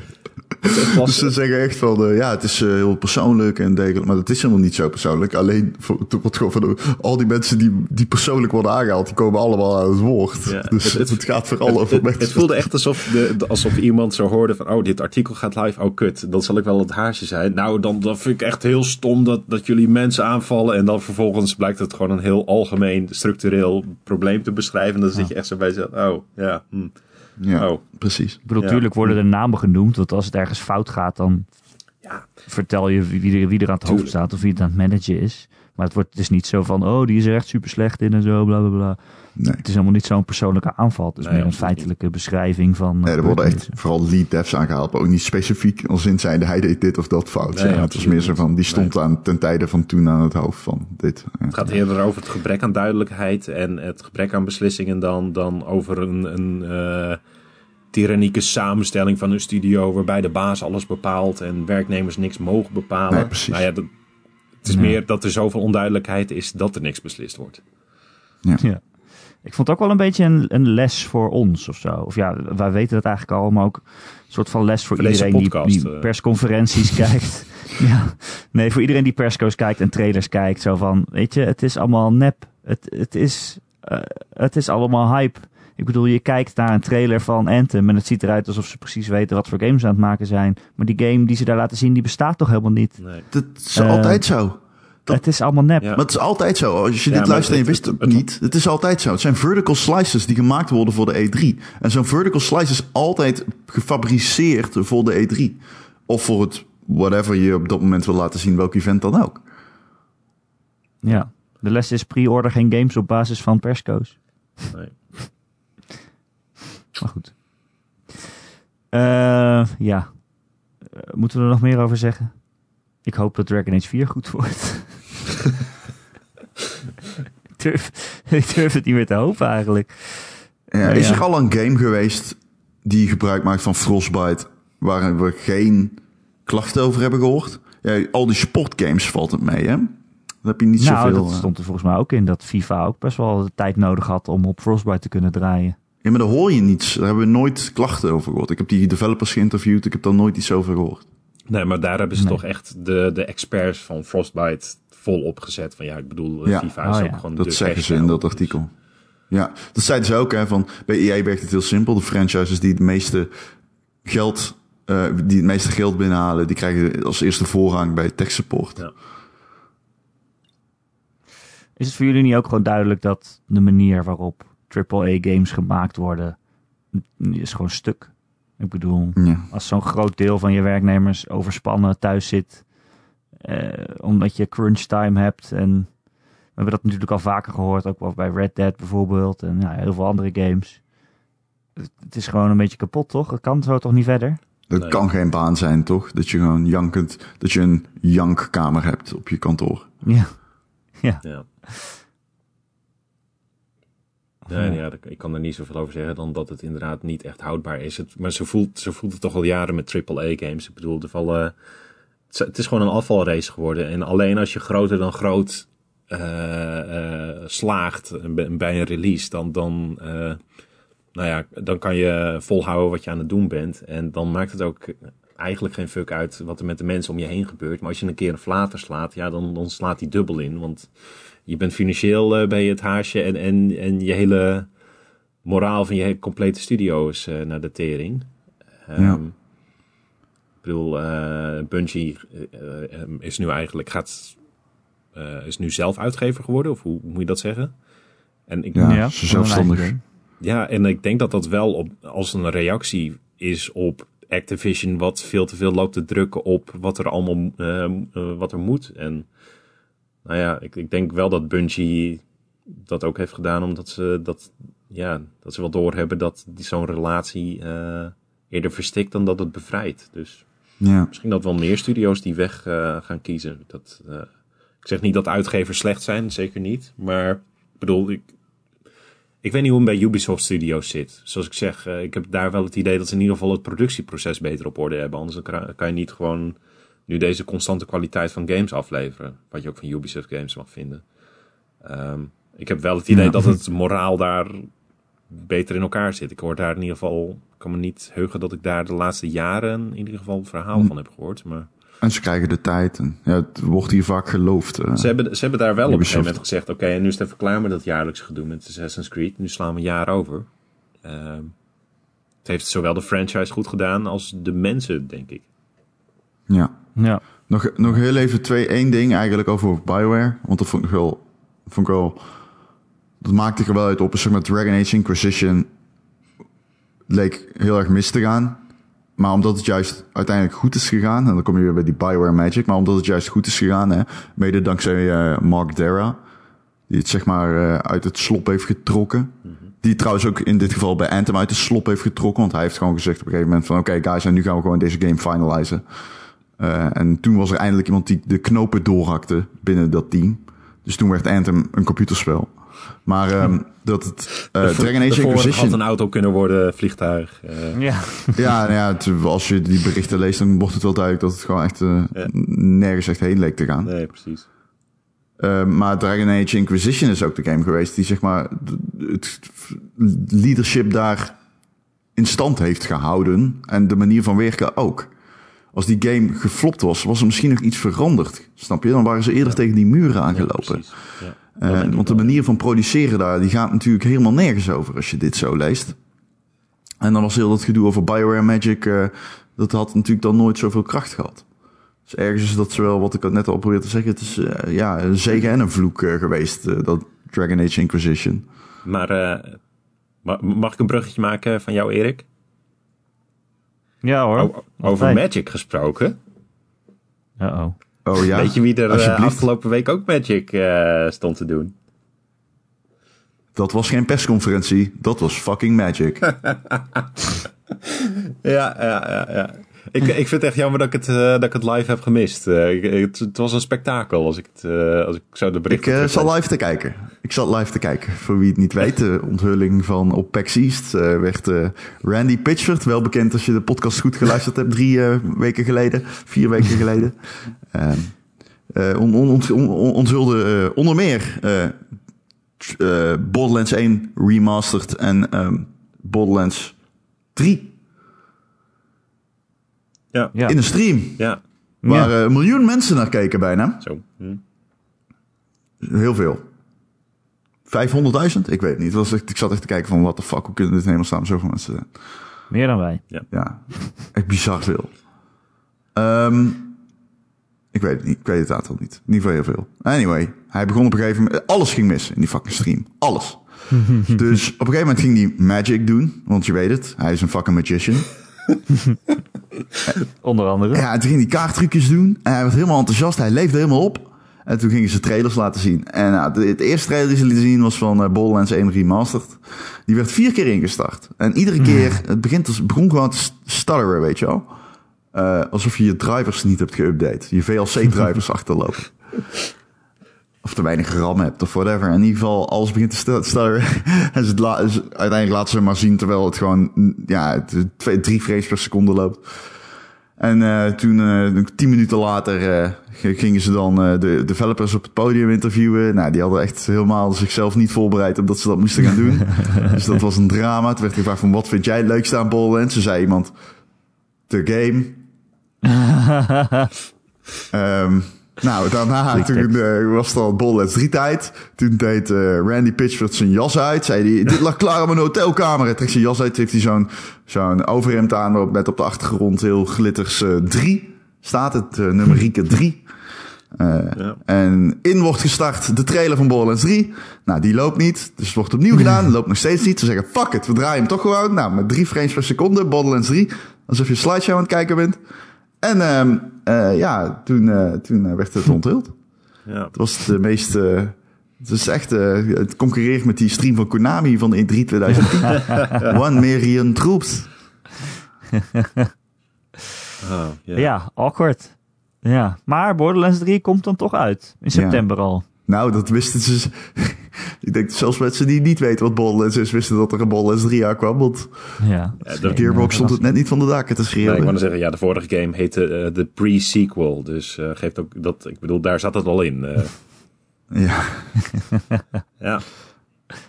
Was- Dus ze zeggen echt van, eh, ja, het is eh, heel persoonlijk en dergelijke. Maar dat is helemaal niet zo persoonlijk. Alleen, voor, het wordt gewoon van de- al die mensen die, die persoonlijk worden aangehaald, die komen allemaal aan het woord. Ja, dus het- het, het- gaat vooral het, over het, mensen. het voelde echt alsof, de, de- alsof iemand zo hoorde van... oh, dit artikel gaat live. Oh, kut. Dan zal ik wel het haasje zijn. Nou, dan, dan vind ik echt heel stom dat, dat jullie mensen aanvallen... en dan vervolgens blijkt het gewoon een heel algemeen structureel probleem te beschrijven. En dan zit je echt zo bij zo... oh, ja, hm, ja, oh. precies. Ik bedoel, Ja. worden er namen genoemd, want als het ergens fout gaat, dan Ja. vertel je wie, wie er, wie er aan het hoofd staat of wie het aan het managen is. Maar het wordt dus niet zo van, oh, die is er echt super slecht in en zo, bla bla bla. Nee. Het is helemaal niet zo'n persoonlijke aanval. Het is Nee, meer een feitelijke beschrijving van. Nee, eh, er worden echt vooral lead devs aangehaald, maar ook niet specifiek als in zijnde hij deed dit of dat fout. Nee, ja, het was absoluut meer zo van, die stond aan, ten tijde van toen aan het hoofd van dit. Het gaat eerder over het gebrek aan duidelijkheid... en het gebrek aan beslissingen dan, dan over een... een eh, tyrannieke samenstelling van een studio waarbij de baas alles bepaalt en werknemers niks mogen bepalen. Nee, precies. Nou ja, dat, het is meer dat er zoveel onduidelijkheid is dat er niks beslist wordt. Ja. Ik vond het ook wel een beetje een, een les voor ons of zo. Of ja, wij weten dat eigenlijk al, maar ook een soort van les voor, iedereen podcast, die eh. persconferenties kijkt. Ja, nee, voor iedereen die persco's kijkt en trailers kijkt. Zo van, weet je, het is allemaal nep. Het, het, is, eh, het is allemaal hype. Ik bedoel, je kijkt naar een trailer van Anthem en het ziet eruit alsof ze precies weten wat voor games ze aan het maken zijn. Maar die game die ze daar laten zien, die bestaat toch helemaal niet. Nee. Dat is Eh, altijd zo. Dat- Het is allemaal nep. Ja. Maar het is altijd zo. Als je Ja, dit luistert en je wist het, het- het- niet. Het is altijd zo. Het zijn vertical slices die gemaakt worden voor de E3. En zo'n vertical slice is altijd gefabriceerd voor de E3. Of voor het whatever je op dat moment wil laten zien, welk event dan ook. Ja. De les is pre-order geen games op basis van persco's. Nee. Maar goed. Eh, ja. Eh, moeten we er nog meer over zeggen? Ik hoop dat Dragon Age 4 goed wordt. ik, durf, ik durf het niet meer te hopen eigenlijk. Ja, is ja. er al een game geweest die gebruik maakt van Frostbite, waar we geen klachten over hebben gehoord? Ja, al die sportgames valt het mee, hè? Dan heb je niet nou, zoveel. dat eh. stond er volgens mij ook in dat FIFA ook best wel de tijd nodig had om op Frostbite te kunnen draaien. Ja, maar daar hoor je niets. Daar hebben we nooit klachten over gehoord. Ik heb die developers geïnterviewd. Ik heb daar nooit iets over gehoord. nee, maar daar hebben ze Nee. toch echt de, de experts van Frostbite vol opgezet. Van ja, ik bedoel, eh, Ja. FIFA is Oh, ook ja. gewoon Dat de zeggen ze in dat artikel. Ja, dat zeiden ze ook. Hè, van, bij EA werkt het heel simpel. De franchises die het meeste geld, eh, die het meeste geld binnenhalen, die krijgen als eerste voorrang bij tech support. Ja. Is het voor jullie niet ook gewoon duidelijk dat de manier waarop AAA-games gemaakt worden, is gewoon stuk? Ik bedoel, Ja. als zo'n groot deel van je werknemers overspannen thuis zit, eh, omdat je crunch time hebt. En we hebben dat natuurlijk al vaker gehoord, ook wel bij Red Dead bijvoorbeeld en ja, heel veel andere games. Het, het is gewoon een beetje kapot, toch? Het kan zo toch niet verder? Dat Nee. kan geen baan zijn, toch? Dat je gewoon jankend, dat je een jankkamer hebt op je kantoor. Ja. Ja. Ja, ja, dat- ik kan er niet zoveel over zeggen dan dat het inderdaad niet echt houdbaar is. Het, maar ze voelt, ze voelt het toch al jaren met AAA-games. Ik bedoel, er vallen, het is- gewoon een afvalrace geworden. En alleen als je groter dan groot eh, eh, slaagt bij bij een release, dan, dan, eh, nou ja, dan kan je volhouden wat je aan het doen bent. En dan maakt het ook eigenlijk geen fuck uit wat er met de mensen om je heen gebeurt. Maar als je een keer een flater slaat, ja, dan, dan slaat die dubbel in. Want je bent financieel eh, ben je het haasje en, en, en je hele moraal van je hele complete studio is eh, naar de tering. Ehm, Ja. Ik bedoel, eh Bungie is nu eigenlijk gaat, eh, is nu zelf uitgever geworden, of hoe moet je dat zeggen? En ik, Ja, Ja, ze zelfstandig. ja, en ik denk dat dat wel op, als een reactie is op Activision, wat veel te veel loopt te drukken op wat er allemaal wat er moet. En nou ja, ik, ik denk wel dat Bungie dat ook heeft gedaan, omdat ze dat, ja, dat ze wel doorhebben dat die- zo'n relatie eh, eerder verstikt dan dat het bevrijdt. Dus Ja. misschien dat wel meer studio's die weg eh, gaan kiezen. Dat, eh, ik zeg niet dat uitgevers slecht zijn, zeker niet. Maar ik bedoel, ik, ik weet niet hoe het bij Ubisoft Studios zit. Zoals ik zeg, ik heb daar wel het idee dat ze in ieder geval het productieproces beter op orde hebben. Anders kan je niet gewoon nu deze constante kwaliteit van games afleveren. Wat je ook van Ubisoft games mag vinden. Ehm, ik heb wel het idee Ja. dat het moraal daar beter in elkaar zit. Ik hoor daar in ieder geval, ik kan me niet heugen dat ik daar de laatste jaren in ieder geval verhalen Hm. van heb gehoord. Maar En ze krijgen de tijd. En, ja, het wordt hier vaak geloofd. eh. ze hebben, ze hebben daar wel op een gegeven moment gezegd, oké, en nu is het even klaar met dat jaarlijkse gedoe met Assassin's Creed. Nu slaan we een jaar over. Ehm, het heeft zowel de franchise goed gedaan als de mensen, denk ik. ja. Ja. Nog, nog heel even twee, één ding eigenlijk over Bioware. Want dat vond ik wel, vond ik wel dat maakte ik er wel uit op. Zeg maar, Dragon Age Inquisition leek heel erg mis te gaan. Maar omdat het juist uiteindelijk goed is gegaan, en dan kom je weer bij die Bioware Magic, maar omdat het juist goed is gegaan, hè, mede dankzij eh, Mark Dara, die het zeg maar eh, uit het slop heeft getrokken. Die trouwens ook in dit geval bij Anthem uit de slop heeft getrokken, want hij heeft gewoon gezegd op een gegeven moment van oké guys, en nu gaan we gewoon deze game finalizen. Eh, en toen was er eindelijk iemand die de knopen doorhakte binnen dat team. Dus toen werd Anthem een computerspel. Maar ehm, dat het uh, Dragon Age Inquisition... had een auto kunnen worden, vliegtuig. eh, Ja. Ja, nou ja het- als je die berichten leest, dan wordt het wel duidelijk dat het gewoon echt eh, Ja. nergens echt heen leek te gaan. nee, precies. Uh, maar Dragon Age Inquisition is ook de game geweest die zeg maar het leadership daar in stand heeft gehouden. En de manier van werken ook. Als die game geflopt was, was er misschien nog iets veranderd. Snap je? Dan waren ze eerder tegen die muren Ja, aangelopen. precies. Ja. Eh, want de manier van produceren daar, die gaat natuurlijk helemaal nergens over als je dit zo leest. En dan was heel dat gedoe over Bioware Magic, eh, dat had natuurlijk dan nooit zoveel kracht gehad. Dus ergens is dat zowel, wat ik net al probeerde te zeggen, het is eh, ja, een zegen en een vloek geweest, dat Dragon Age Inquisition. Maar ma- mag ik een bruggetje maken van jou, Erik? Ja hoor. O- over Altijd. Magic gesproken. Uh-oh. Oh ja, Weet je wie er eh, afgelopen week ook Magic eh, stond te doen? Dat was geen persconferentie, dat was fucking magic. Ja, ja, ja. ja. Ik, ik vind het echt jammer dat ik het, eh, dat ik het live heb gemist. Eh, ik- het, het was een spektakel als ik, het, eh, als ik zo de Ik berichten teruglees. zat live te kijken. Ik zat live te kijken. Voor wie het niet weet, de onthulling van op PAX East werd Randy Pitchford, wel bekend als je de podcast goed geluisterd hebt, drie weken geleden, vier weken geleden. eh, eh, on, on, on, on- onthulde onder meer Borderlands 1 Remastered en ehm, Borderlands 3 Ja, Ja. in een stream. ja, Waar Ja. eh, een miljoen mensen naar keken bijna. zo. Hm. Heel veel. 500.000? Ik weet het niet. Was echt, ik zat echt te kijken van, wat de fuck, hoe kunnen dit helemaal staan? Zoveel mensen zijn. Meer dan wij. Ja, echt bizar veel. Ehm, ik weet het niet. Ik weet het aantal niet. Ieder geval heel veel. Anyway, hij begon op een gegeven moment... Alles ging mis in die fucking stream. Alles. dus op een gegeven moment ging hij magic doen. Want je weet het, hij is een fucking magician. Onder andere. Ja, en toen ging hij kaarttrucjes doen. En hij werd helemaal enthousiast. Hij leefde helemaal op. En toen gingen ze trailers laten zien. En nou, de, het eerste trailer die ze lieten zien was van uh, Borderlands 1 Remastered. Die werd vier keer ingestart. En iedere keer, het begint als, begon gewoon te stutteren, weet je wel. Uh, alsof je je drivers niet hebt geüpdate. Je VLC-drivers achterlopen. Of te weinig RAM hebt of whatever. In ieder geval, alles begint te stu- stutteren. en ze, la, ze, uiteindelijk laten ze maar zien terwijl het gewoon ja, het, twee, drie frames per seconde loopt. En uh, toen, uh, tien minuten later, uh, gingen ze dan de developers op het podium interviewen. Nou, die hadden echt helemaal zichzelf niet voorbereid op dat ze dat moesten gaan doen. dus dat was een drama. Toen werd gevraagd van, wat vind jij het leukste aan Borderlands? Toen zei iemand, de game. um, nou, daarna toen, uh, was het al Borderlands 3 tijd. Toen deed uh, Randy Pitchford zijn jas uit. Zei hij, dit lag klaar op mijn hotelkamer. Hij trekt zijn jas uit, heeft hij zo'n zo'n overhemd aan... met op de achtergrond heel glitters 3 uh, staat. Het numerieke 3. Ja. En in wordt gestart de trailer van Borderlands 3. Nou, die loopt niet. Dus het wordt opnieuw gedaan. Loopt nog steeds niet. Ze zeggen, fuck it, we draaien hem toch gewoon. Nou, met 3 frames per seconde, Borderlands 3. Alsof je slideshow aan het kijken bent. En uh, uh, ja, toen, uh, toen werd het onthuld. Ja. Het was de meest... Uh, het is echt... het concurreert met die stream van Konami van de E3 2010. One million troops. oh, yeah. Ja, awkward. Ja, maar Borderlands 3 komt dan toch uit. In september ja. al. Nou, dat wisten ze... Ik denk zelfs mensen die niet weten wat Borderlands is, wisten dat er een Borderlands 3 aankwam. Want ja, de Gearbox stond het net niet van de daken te schreeuwen. Nee, ik wou zeggen, ja, de vorige game heette uh, de pre-sequel. Dus uh, geeft ook dat, ik bedoel, daar zat het al in. Uh. Ja. ja.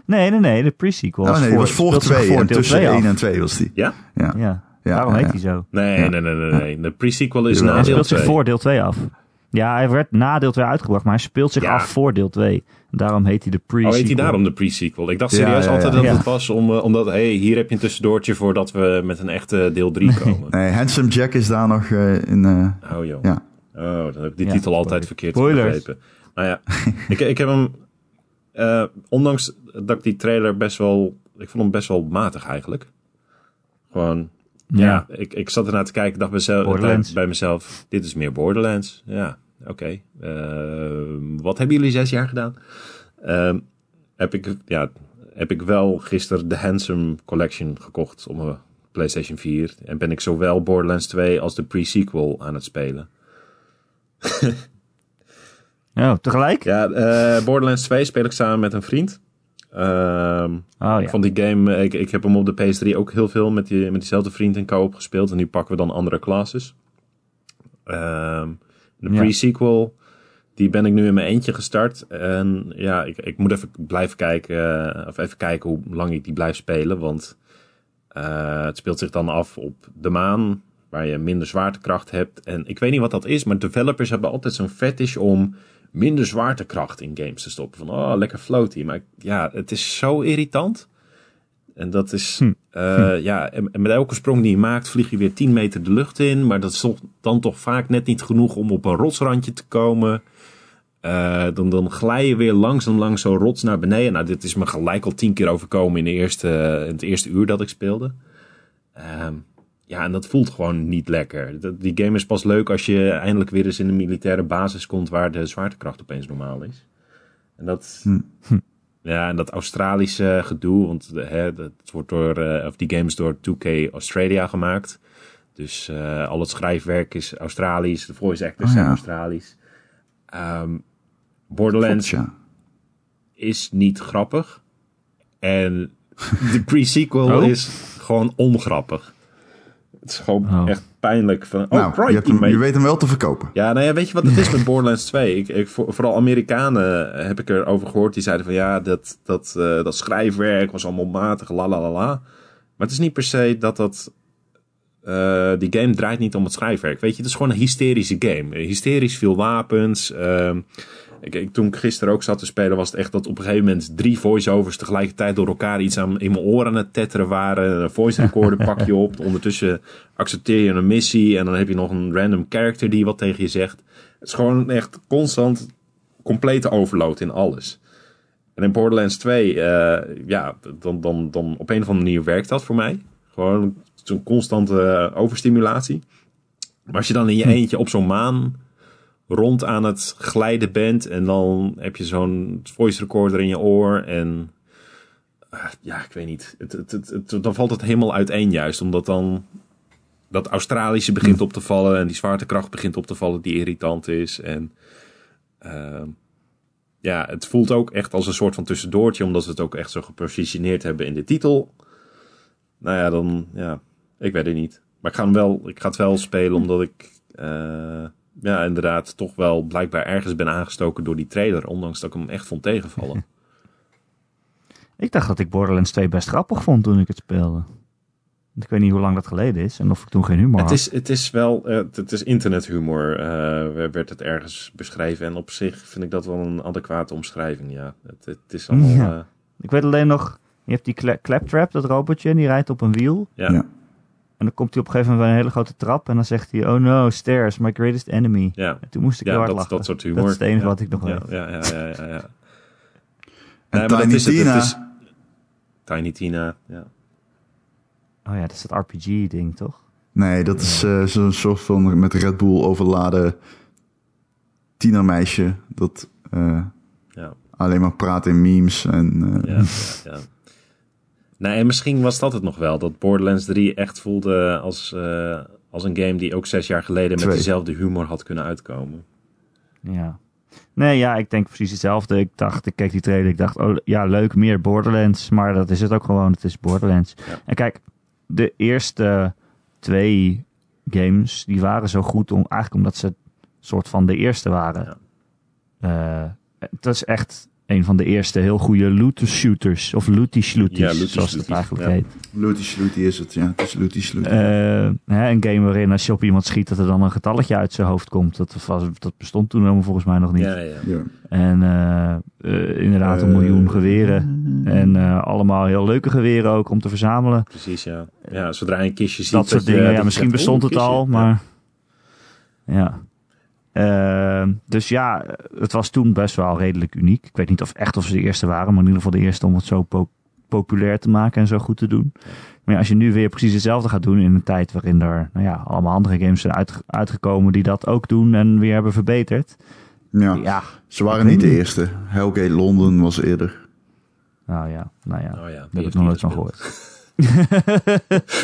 Nee, nee, nee. De pre-sequel Oh was nee, die voor, was voor speelt zich 2 voor en deel tussen 2 af. 1 en 2 was die. Ja? Ja. Ja, Ja, daarom ja, heet ja. hij zo. Nee, Ja. nee, nee, nee, nee. De pre-sequel is na Hij deel speelt zich 2. voor deel 2 af. Ja, hij werd na deel 2 uitgebracht, maar hij speelt zich Ja. af voor deel 2. Daarom heet hij de pre-sequel. Oh, heet hij daarom de pre-sequel? Ik dacht serieus ja, ja. altijd dat het was om, eh, omdat, hey, hier heb je een tussendoortje voordat we met een echte deel 3 komen. Nee, Handsome Jack is daar nog eh, in... eh, Oh joh. ja. Oh, dan heb ik die titel altijd verkeerd begrepen. Nou ja, ik, ik heb hem, ondanks dat ik die trailer best wel, ik vond hem best wel matig eigenlijk. Gewoon, ja, ik, ik zat ernaar te kijken, dacht mezelf, bij mezelf, dit is meer Borderlands. Ja, oké. Eh, wat hebben jullie zes jaar gedaan? Ehm, heb ik, ja, heb ik wel gisteren de Handsome Collection gekocht op mijn PlayStation 4. En ben ik zowel Borderlands 2 als de pre-sequel aan het spelen. Oh, tegelijk? Ja, eh, Borderlands 2 speel ik samen met een vriend. Ehm, Oh Ik ja. vond die game, ik, ik heb hem op de PS3 ook heel veel met, die, met diezelfde vriend in co-op gespeeld. En nu pakken we dan andere classes. Ehm, de pre-sequel, die ben ik nu in mijn eentje gestart. En ja, ik, ik moet even blijven kijken, eh, of even kijken hoe lang ik die blijf spelen. Want eh, het speelt zich dan af op de maan, waar je minder zwaartekracht hebt. En ik weet niet wat dat is, maar developers hebben altijd zo'n fetish om minder zwaartekracht in games te stoppen. Van, oh, lekker floaty. Maar ja, het is zo irritant. En dat is, Hm. eh, ja, en en met elke sprong die je maakt, vlieg je weer 10 meter de lucht in. Maar dat is toch, dan toch vaak net niet genoeg om op een rotsrandje te komen. Eh, dan, dan glij je weer langzaam langs zo'n rots naar beneden. Nou, dit is me gelijk al tien keer overkomen in, de eerste, in het eerste uur dat ik speelde. Ehm, ja, en dat voelt gewoon niet lekker. Dat- Die game is pas leuk als je eindelijk weer eens in een militaire basis komt waar de zwaartekracht opeens normaal is. En dat, Hm. Ja, en dat Australische gedoe, want de- hè, dat wordt door, eh, of die game is door 2K Australia gemaakt. Dus eh, al het schrijfwerk is Australisch, de voice actors Oh, ja. zijn Australisch. Ehm, Borderlands ja. is niet grappig. En de pre-sequel Oh? is gewoon ongrappig. Het is gewoon Oh. echt pijnlijk. Van, oh, nou, je, crikey, hebt hem, mate. je weet hem wel te verkopen. Ja, nou ja, weet je wat het is met Borderlands 2? Ik, ik, voor- vooral Amerikanen heb ik erover gehoord. Die zeiden van ja, dat, dat, eh, dat schrijfwerk was allemaal matig, la la la la. Maar het is niet per se dat dat... eh, die game draait niet om het schrijfwerk. Weet je, het is gewoon een hysterische game. Hysterisch veel wapens. ehm, ik, ik, toen ik gisteren ook zat te spelen, was het echt dat op een gegeven moment drie voice-overs tegelijkertijd door elkaar iets aan, in mijn oren aan het tetteren waren. Een voice recorder pak je op. Ondertussen accepteer je een missie en dan heb je nog een random character die wat tegen je zegt. Het is gewoon echt constant complete overload in alles. En in Borderlands 2, eh, ja, dan, dan, dan op een of andere manier werkt dat voor mij. Gewoon zo'n constante eh, overstimulatie. Maar als je dan in je eentje op zo'n maan rond aan het glijden bent en dan heb je zo'n voice recorder in je oor en eh, ja, ik weet niet. Het, het, het, dan valt het helemaal uiteen juist, omdat dan dat Australische begint op te vallen en die zwaartekracht begint op te vallen die irritant is en ehm, ja, het voelt ook echt als een soort van tussendoortje, omdat ze het ook echt zo gepositioneerd hebben in de titel. Nou ja, dan, ja, ik weet het niet. Maar ik ga, hem wel, ik ga het wel spelen, omdat ik, eh, ja, inderdaad, toch wel blijkbaar ergens ben aangestoken door die trailer, ondanks dat ik hem echt vond tegenvallen. Ik dacht dat ik Borderlands 2 best grappig vond toen ik het speelde. Ik weet niet hoe lang dat geleden is en of ik toen geen humor het, had. is, het is wel, eh, het is internethumor, eh, werd het ergens beschreven. En op zich vind ik dat wel een adequate omschrijving, ja. Het, het is allemaal, Ja. eh, Ik weet alleen nog, je hebt die cla- claptrap, dat robotje, en die rijdt op een wiel. ja. Ja. En dan komt hij op een gegeven moment bij een hele grote trap en dan zegt hij, oh no, stairs, my greatest enemy. ja. En toen moest ik Ja, heel hard dat, lachen. dat soort humor. Dat is het enige ja. wat ik nog ja, weet. ja, ja, ja, ja, ja. En Nee, Tiny is het, het Tina. is- Tiny Tina, ja. Oh ja, dat is dat RPG-ding, toch? Nee, dat is eh, zo'n soort van met Red Bull overladen tienermeisje. Dat eh, Ja, alleen maar praat in memes. En, eh, ja, ja, ja. Nee, en misschien was dat het nog wel. Dat Borderlands 3 echt voelde als, eh, als een game die ook zes jaar geleden met dezelfde humor had kunnen uitkomen. Ja. Nee, ja, ik denk precies hetzelfde. Ik dacht, ik keek die trailer, ik dacht, oh ja, leuk, meer Borderlands. Maar dat is het ook gewoon, het is Borderlands. Ja. En kijk, de eerste twee games, die waren zo goed, om, eigenlijk omdat ze soort van de eerste waren. Eh, het is echt een van de eerste heel goede loot shooters. Of looty slooties, Ja, looty zoals het eigenlijk ja. heet. Looty is het, ja. Het is Looty. Eh, hè, een game waarin als je op iemand schiet dat er dan een getalletje uit zijn hoofd komt. Dat, was, dat bestond toen helemaal volgens mij nog niet. Ja, ja. ja. En eh, eh, inderdaad een miljoen geweren. En eh, allemaal heel leuke geweren ook om te verzamelen. Precies, ja. Ja, zodra je een kistje ziet... dat soort dingen. dat Ja, misschien bestond het al, maar... Ja. Ehm, dus ja, het was toen best wel redelijk uniek. Ik weet niet of echt of ze de eerste waren, maar in ieder geval de eerste om het zo po- populair te maken en zo goed te doen. Maar ja, als je nu weer precies hetzelfde gaat doen in een tijd waarin er nou ja, allemaal andere games zijn uit, uitgekomen die dat ook doen en weer hebben verbeterd. ja. Ja, Ze waren niet de eerste. Hellgate London was eerder. nou ja, nou ja. Oh ja, Daar heb ik nog nooit van gehoord.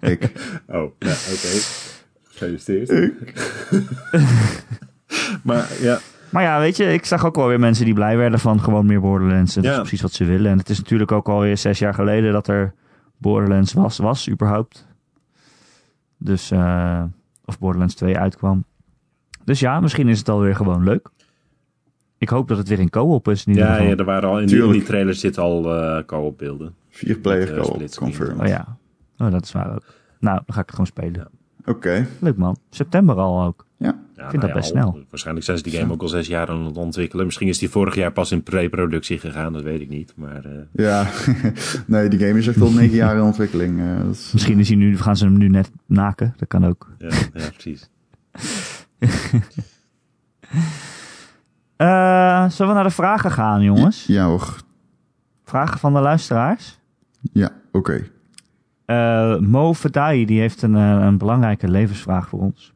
Ik. Oh, ja, oké. Gefeliciteerd. maar ja, Maar ja, weet je, ik zag ook wel weer mensen die blij werden van gewoon meer Borderlands. En dat Ja. is precies wat ze willen. En het is natuurlijk ook alweer zes jaar geleden dat er Borderlands was, was überhaupt. Dus, eh, of Borderlands 2 uitkwam. Dus ja, misschien is het alweer gewoon leuk. Ik hoop dat het weer in co-op is in ieder ja, geval. ja, er waren al in Tuurlijk. die trailer zitten al eh co-op beelden. Vier player eh, co-op, confirmed. Oh ja, oh, dat is waar ook. Nou, dan ga ik het gewoon spelen. Oké. Leuk man. September al ook. Ja. Ja, vind dat ja, best al- snel. Waarschijnlijk zijn ze die game ook al zes jaar aan het ontwikkelen. Misschien is die vorig jaar pas in pre-productie gegaan, dat weet ik niet. Maar eh, Ja. nee, die game is echt al negen jaar in ontwikkeling. eh, is- Misschien is hij nu, gaan ze hem nu net naken. Dat kan ook. ja, ja, precies. Eh, zullen we naar de vragen gaan, jongens? Ja hoor. Vragen van de luisteraars? Ja, oké. Eh, Mo Fadai die heeft een, eh, een belangrijke levensvraag voor ons.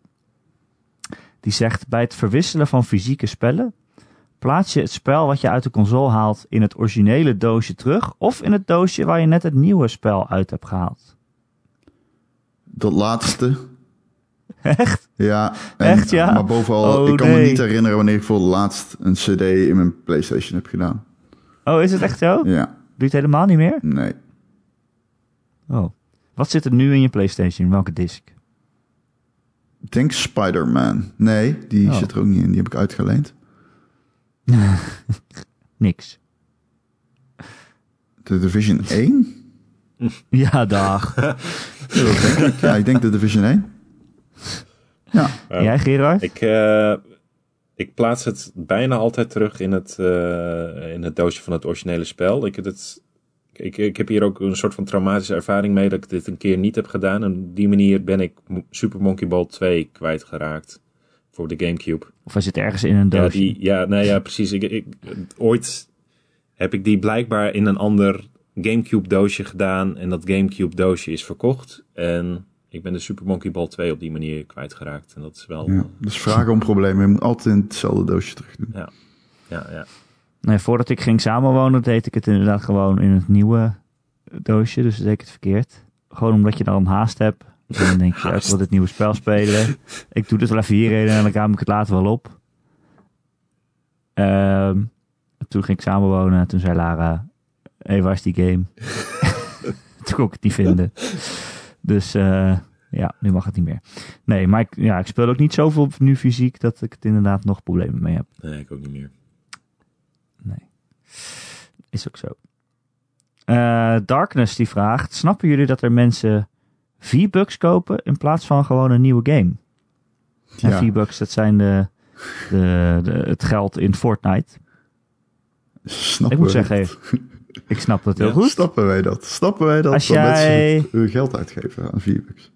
Die zegt: Bij het verwisselen van fysieke spellen, plaats je het spel wat je uit de console haalt in het originele doosje terug of in het doosje waar je net het nieuwe spel uit hebt gehaald? Dat laatste. Echt? Ja. en- Echt, ja? Maar bovenal, Oh, ik kan me niet herinneren wanneer ik voor het laatst een cd in mijn Playstation heb gedaan. Oh, is het echt zo? Doe Ja. je het helemaal niet meer? Nee. Oh. Wat zit er nu in je PlayStation? Welke disc? Ik denk Spider-Man. Nee, die Oh. zit er ook niet in. Die heb ik uitgeleend. Niks. De Division 1? Ja, dag. Ja, denk ik. Ja, ik denk de Division 1. Ja. Ja. Jij, Gerard? Ik, eh, ik plaats het bijna altijd terug in het, eh, in het doosje van het originele spel. Ik, heb het, ik, ik heb hier ook een soort van traumatische ervaring mee dat ik dit een keer niet heb gedaan. En op die manier ben ik Super Monkey Ball 2 kwijtgeraakt voor de Gamecube. Of hij zit ergens in een Ja, doosje? die, ja, nou ja, precies. Ik, ik, ooit heb ik die blijkbaar in een ander Gamecube doosje gedaan. En dat Gamecube doosje is verkocht. En ik ben de Super Monkey Ball 2 op die manier kwijtgeraakt. En dat is wel... ja. Dus vragen om problemen. Je moet altijd in hetzelfde doosje terug doen. ja, ja, ja. Nee, voordat ik ging samenwonen, deed ik het inderdaad gewoon in het nieuwe doosje. Dus deed ik het verkeerd. Gewoon omdat je dan haast hebt. En dan denk je, ik wil dit nieuwe spel spelen. Ik doe dit wel even hierheen en dan ruim ik het later wel op. Ehm, toen ging ik samenwonen en toen zei Lara, hé, hey, waar is die game? toen kon ik het niet vinden. Dus eh, ja, nu mag het niet meer. Nee, maar ja, ik speel ook niet zoveel nu fysiek dat ik het inderdaad nog problemen mee heb. Nee, ik ook niet meer. Nee. Is ook zo. Eh, Darkness die vraagt: Snappen jullie dat er mensen V-Bucks kopen in plaats van gewoon een nieuwe game? En Ja. V-Bucks, dat zijn de, de, de, het geld in Fortnite. Snappen ik moet zeggen, ik snap het heel Ja, goed. dat? Snappen wij dat? Snappen wij dat? Als dat jij- mensen hun geld uitgeven aan V-Bucks?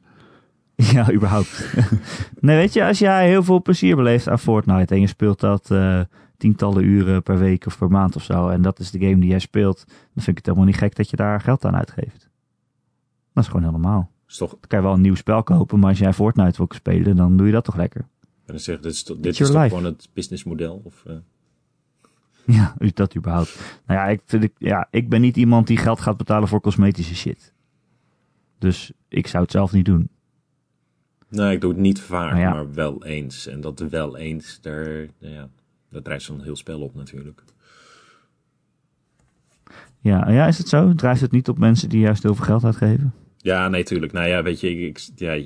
Ja, überhaupt. nee, weet je, als jij heel veel plezier beleeft aan Fortnite en je speelt dat eh, tientallen uren per week of per maand of zo, en dat is de game die jij speelt, dan vind ik het helemaal niet gek dat je daar geld aan uitgeeft. Dat is gewoon heel normaal. Is toch, Dan kan je wel een nieuw spel kopen, maar als jij Fortnite wil spelen, dan doe je dat toch lekker. ben ik zeggen, dit is, toch- dit is toch gewoon het businessmodel? Of, eh, Ja, dat überhaupt. Nou ja ik, vind ik, ja, ik ben niet iemand die geld gaat betalen voor cosmetische shit. Dus ik zou het zelf niet doen. nee, ik doe het niet vaak, Nou ja. maar wel eens. En dat wel eens, daar, nou ja, dat drijft zo'n heel spel op natuurlijk. Ja, ja, is het zo? Drijft het niet op mensen die juist heel veel geld uitgeven? Ja, nee, tuurlijk. Nou ja, weet je, ik, ja,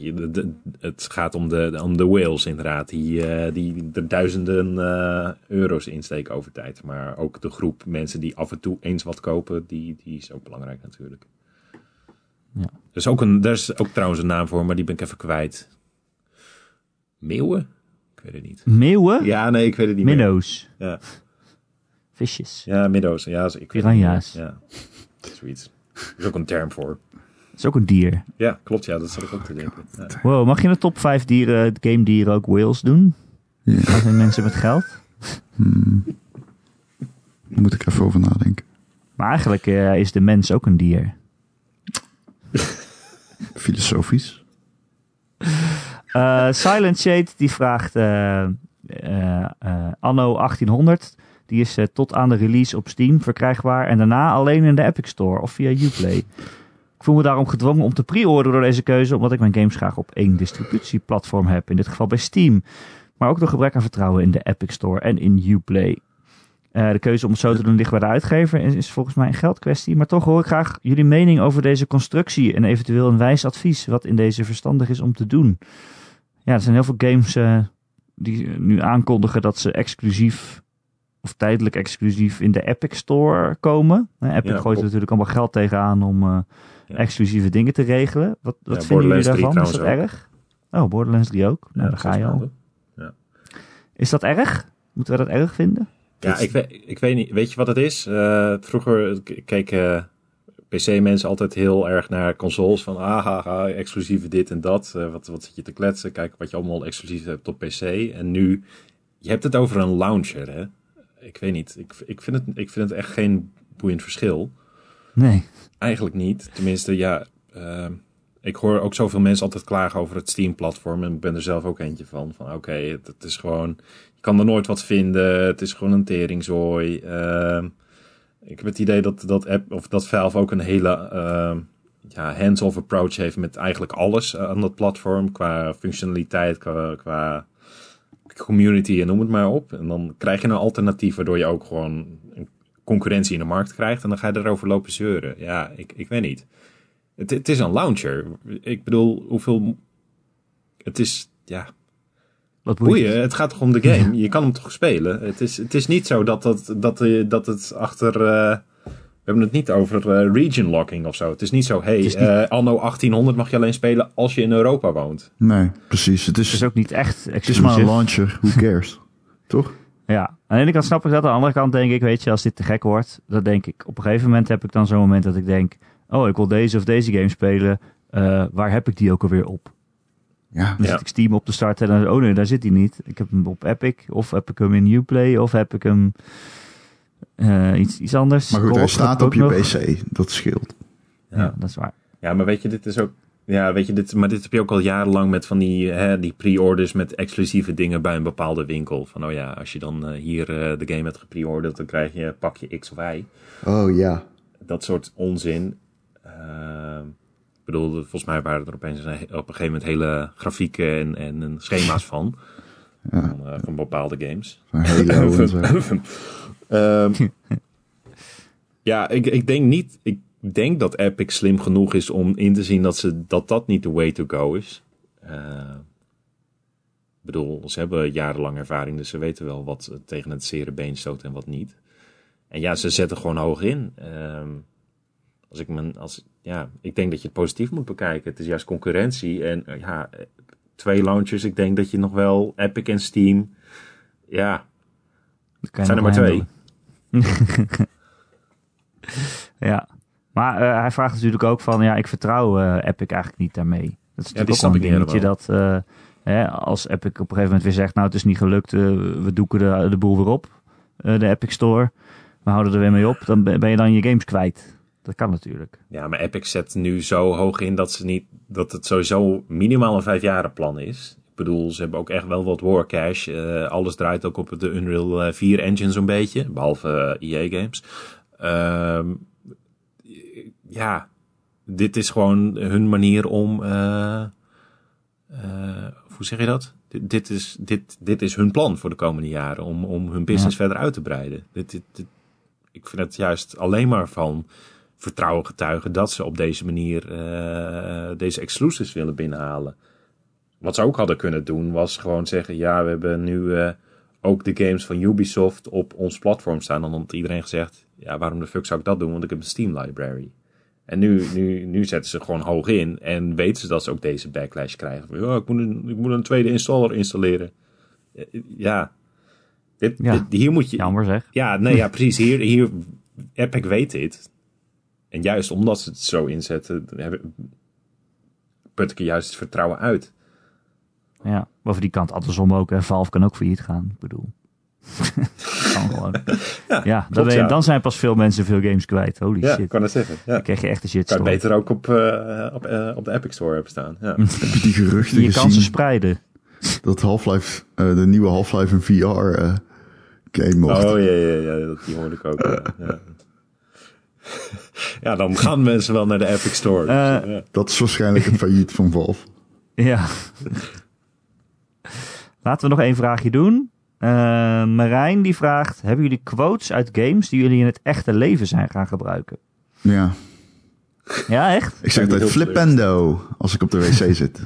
het gaat om de, om de whales inderdaad. Die, eh, die er duizenden eh, euro's insteken over tijd. Maar ook de groep mensen die af en toe eens wat kopen, die, die is ook belangrijk natuurlijk. Ja. Er is, ook een, er is ook trouwens een naam voor, maar die ben ik even kwijt. Meeuwen? Weet het niet. Meeuwen? Ja, nee, ik weet het niet meer. Minnows. Ja, Visjes. ja middo's. Ja, ik Piranha's. meer. Ja, zoiets. Er is ook een term voor. Dat is ook een dier. Ja, klopt. Ja, dat zat ik ook te denken. Ja. Wow, mag je in de top 5 dieren, game dieren ook whales doen? Ja. Dat zijn mensen met geld. Hmm. Daar moet ik even over nadenken. Maar eigenlijk eh, is de mens ook een dier. Filosofisch. Eh, Silent Shade die vraagt eh, eh, anno 1800. Die is tot aan de release op Steam verkrijgbaar en daarna alleen in de Epic Store of via Uplay. Ik voel me daarom gedwongen om te pre-orderen door deze keuze, omdat ik mijn games graag op één distributieplatform heb, in dit geval bij Steam. Maar ook door gebrek aan vertrouwen in de Epic Store en in Uplay. De keuze om het zo te doen ligt bij de uitgever is, is volgens mij een geldkwestie. Maar toch hoor ik graag jullie mening over deze constructie en eventueel een wijs advies wat in deze verstandig is om te doen. Ja, er zijn heel veel games eh, die nu aankondigen dat ze exclusief of tijdelijk exclusief in de Epic Store komen. Eh, Epic Ja, gooit er natuurlijk allemaal geld tegenaan om eh, Ja. exclusieve dingen te regelen. Wat, wat Ja, vinden jullie Borderlands 3 daarvan? Is dat erg? Oh, Borderlands 3 ook. Nou, daar ga je al. Is dat erg? Moeten we dat erg vinden? Ja, ik weet, ik weet niet. Weet je wat het is? Eh, vroeger k- keken PC-mensen altijd heel erg naar consoles. Van ah, exclusieve dit en dat. Eh, wat, wat zit je te kletsen? Kijk wat je allemaal exclusief hebt op PC. En nu, je hebt het over een launcher, hè? Ik weet niet. Ik, ik, vind, het, ik vind het echt geen boeiend verschil. Nee. Eigenlijk niet. Tenminste, ja. eh, ik hoor ook zoveel mensen altijd klagen over het Steam-platform. En ik ben er zelf ook eentje van. Van oké, het, het is gewoon. Je kan er nooit wat vinden. Het is gewoon een teringzooi. Eh, ik heb het idee dat, dat, app, of dat Valve ook een hele eh, ja, hands-off approach heeft met eigenlijk alles aan dat platform. Qua functionaliteit, qua, qua community en noem het maar op. En dan krijg je een alternatief waardoor je ook gewoon een concurrentie in de markt krijgt. En dan ga je erover lopen zeuren. Ja, ik, ik weet niet. Het, het is een launcher. Ik bedoel, hoeveel... Het is, ja, Wat boeit boeien. het? Het gaat toch om de game. Je kan hem toch spelen. Het is, het is niet zo dat, dat, dat, eh, dat het achter... eh, we hebben het niet over eh, region locking of zo. Het is niet zo, hey, niet- eh, anno 1800 mag je alleen spelen als je in Europa woont. Nee, precies. Het is, Het is ook niet echt het is maar een exclusief. launcher. Who cares? Toch? Ja, aan de ene kant snap ik dat. Aan de andere kant denk ik, weet je, als dit te gek wordt, dan denk ik, op een gegeven moment heb ik dan zo'n moment dat ik denk, oh, ik wil deze of deze game spelen. Eh, waar heb ik die ook alweer op? Ja. Dan Ja. zit ik Steam op te starten en dan, oh nee, daar zit hij niet. Ik heb hem op Epic, of heb ik hem in Uplay, of heb ik hem eh, iets, iets anders. Maar goed, hij staat op je nog. PC. Dat scheelt. Ja, dat is waar. Ja, maar weet je, dit is ook. Ja, weet je, dit, maar dit heb je ook al jarenlang met van die, hè, die pre-orders met exclusieve dingen bij een bepaalde winkel. Van oh ja, als je dan eh, hier eh, de game hebt gepreorderd, dan krijg je pakje X of Y. Oh ja. Dat soort onzin. Eh, ik bedoel, volgens mij waren er opeens een, op een gegeven moment hele grafieken en, en, en schema's van. Ja. Van, eh, van bepaalde games. Van. Ehm, ja, ik, ik denk niet. Ik denk dat Epic slim genoeg is om in te zien dat ze, dat, dat niet de way to go is. Eh, ik bedoel, ze hebben jarenlang ervaring, dus ze weten wel wat tegen het zere been stoot en wat niet. En ja, ze zetten gewoon hoog in. Ehm, als ik mijn, als, ja, ik denk dat je het positief moet bekijken. Het is juist concurrentie. En eh, ja, twee launchers. Ik denk dat je nog wel Epic en Steam. Ja, je zijn er maar twee. Ja, maar eh, hij vraagt natuurlijk ook van, ja, ik vertrouw eh, Epic eigenlijk niet daarmee. Dat is Ja, natuurlijk ook een dingetje dat, hè, als Epic op een gegeven moment weer zegt, nou, het is niet gelukt, we doeken de, de boel weer op, de Epic Store, we houden er weer mee op, dan ben je dan je games kwijt. Dat kan natuurlijk. Ja, maar Epic zet nu zo hoog in dat, ze niet, dat het sowieso minimaal een vijfjaren plan is. Ik bedoel, ze hebben ook echt wel wat war cash. Eh, alles draait ook op de Unreal eh, 4 engine zo'n beetje, behalve eh, EA games. Ehm, ja, dit is gewoon hun manier om... eh, eh, hoe zeg je dat? Dit, dit, is, dit, dit is hun plan voor de komende jaren om, om hun business verder uit te breiden. Dit, dit, dit- ik vind het juist alleen maar van vertrouwen getuigen dat ze op deze manier eh, deze exclusives willen binnenhalen. Wat ze ook hadden kunnen doen was gewoon zeggen: ja, we hebben nu eh, ook de games van Ubisoft op ons platform staan. En dan had iedereen gezegd: ja, waarom de fuck zou ik dat doen? Want ik heb een Steam library. En nu, nu, nu zetten ze gewoon hoog in en weten ze dat ze ook deze backlash krijgen. Van, ik, moet een, ik moet een tweede installer installeren. Eh, Ja, dit, Ja. dit- hier moet je. Jammer zeg. Ja, nee, ja, precies. Hier, hier, Epic weet dit. En juist omdat ze het zo inzetten, put ik er juist het vertrouwen uit. Ja, over die kant andersom ook. Hè. Valve kan ook failliet gaan. Ik bedoel. kan gewoon. Ja, dan, klopt, ben je- ja. dan zijn pas veel mensen veel games kwijt. Holy Ja, shit. ik kan het zeggen. Ja. Dan krijg je echt een Kan shitstorm. het beter ook op, eh, op, eh, op de Epic Store hebben staan. Ja. Heb je die geruchten je kansen gezien spreiden. dat Half-Life, eh, de nieuwe Half-Life een VR eh, game mocht? Oh ja, ja, ja, dat- die hoorde ik ook. ja. Ja. dan gaan mensen wel naar de Epic Store. Ja. Dat is waarschijnlijk het failliet van Valve. Ja. Laten we nog één vraagje doen. Eh, Marijn die vraagt: Hebben jullie quotes uit games die jullie in het echte leven zijn gaan gebruiken? Ja, Ja, echt? ik zeg altijd heel flippendo als ik op de wc zit.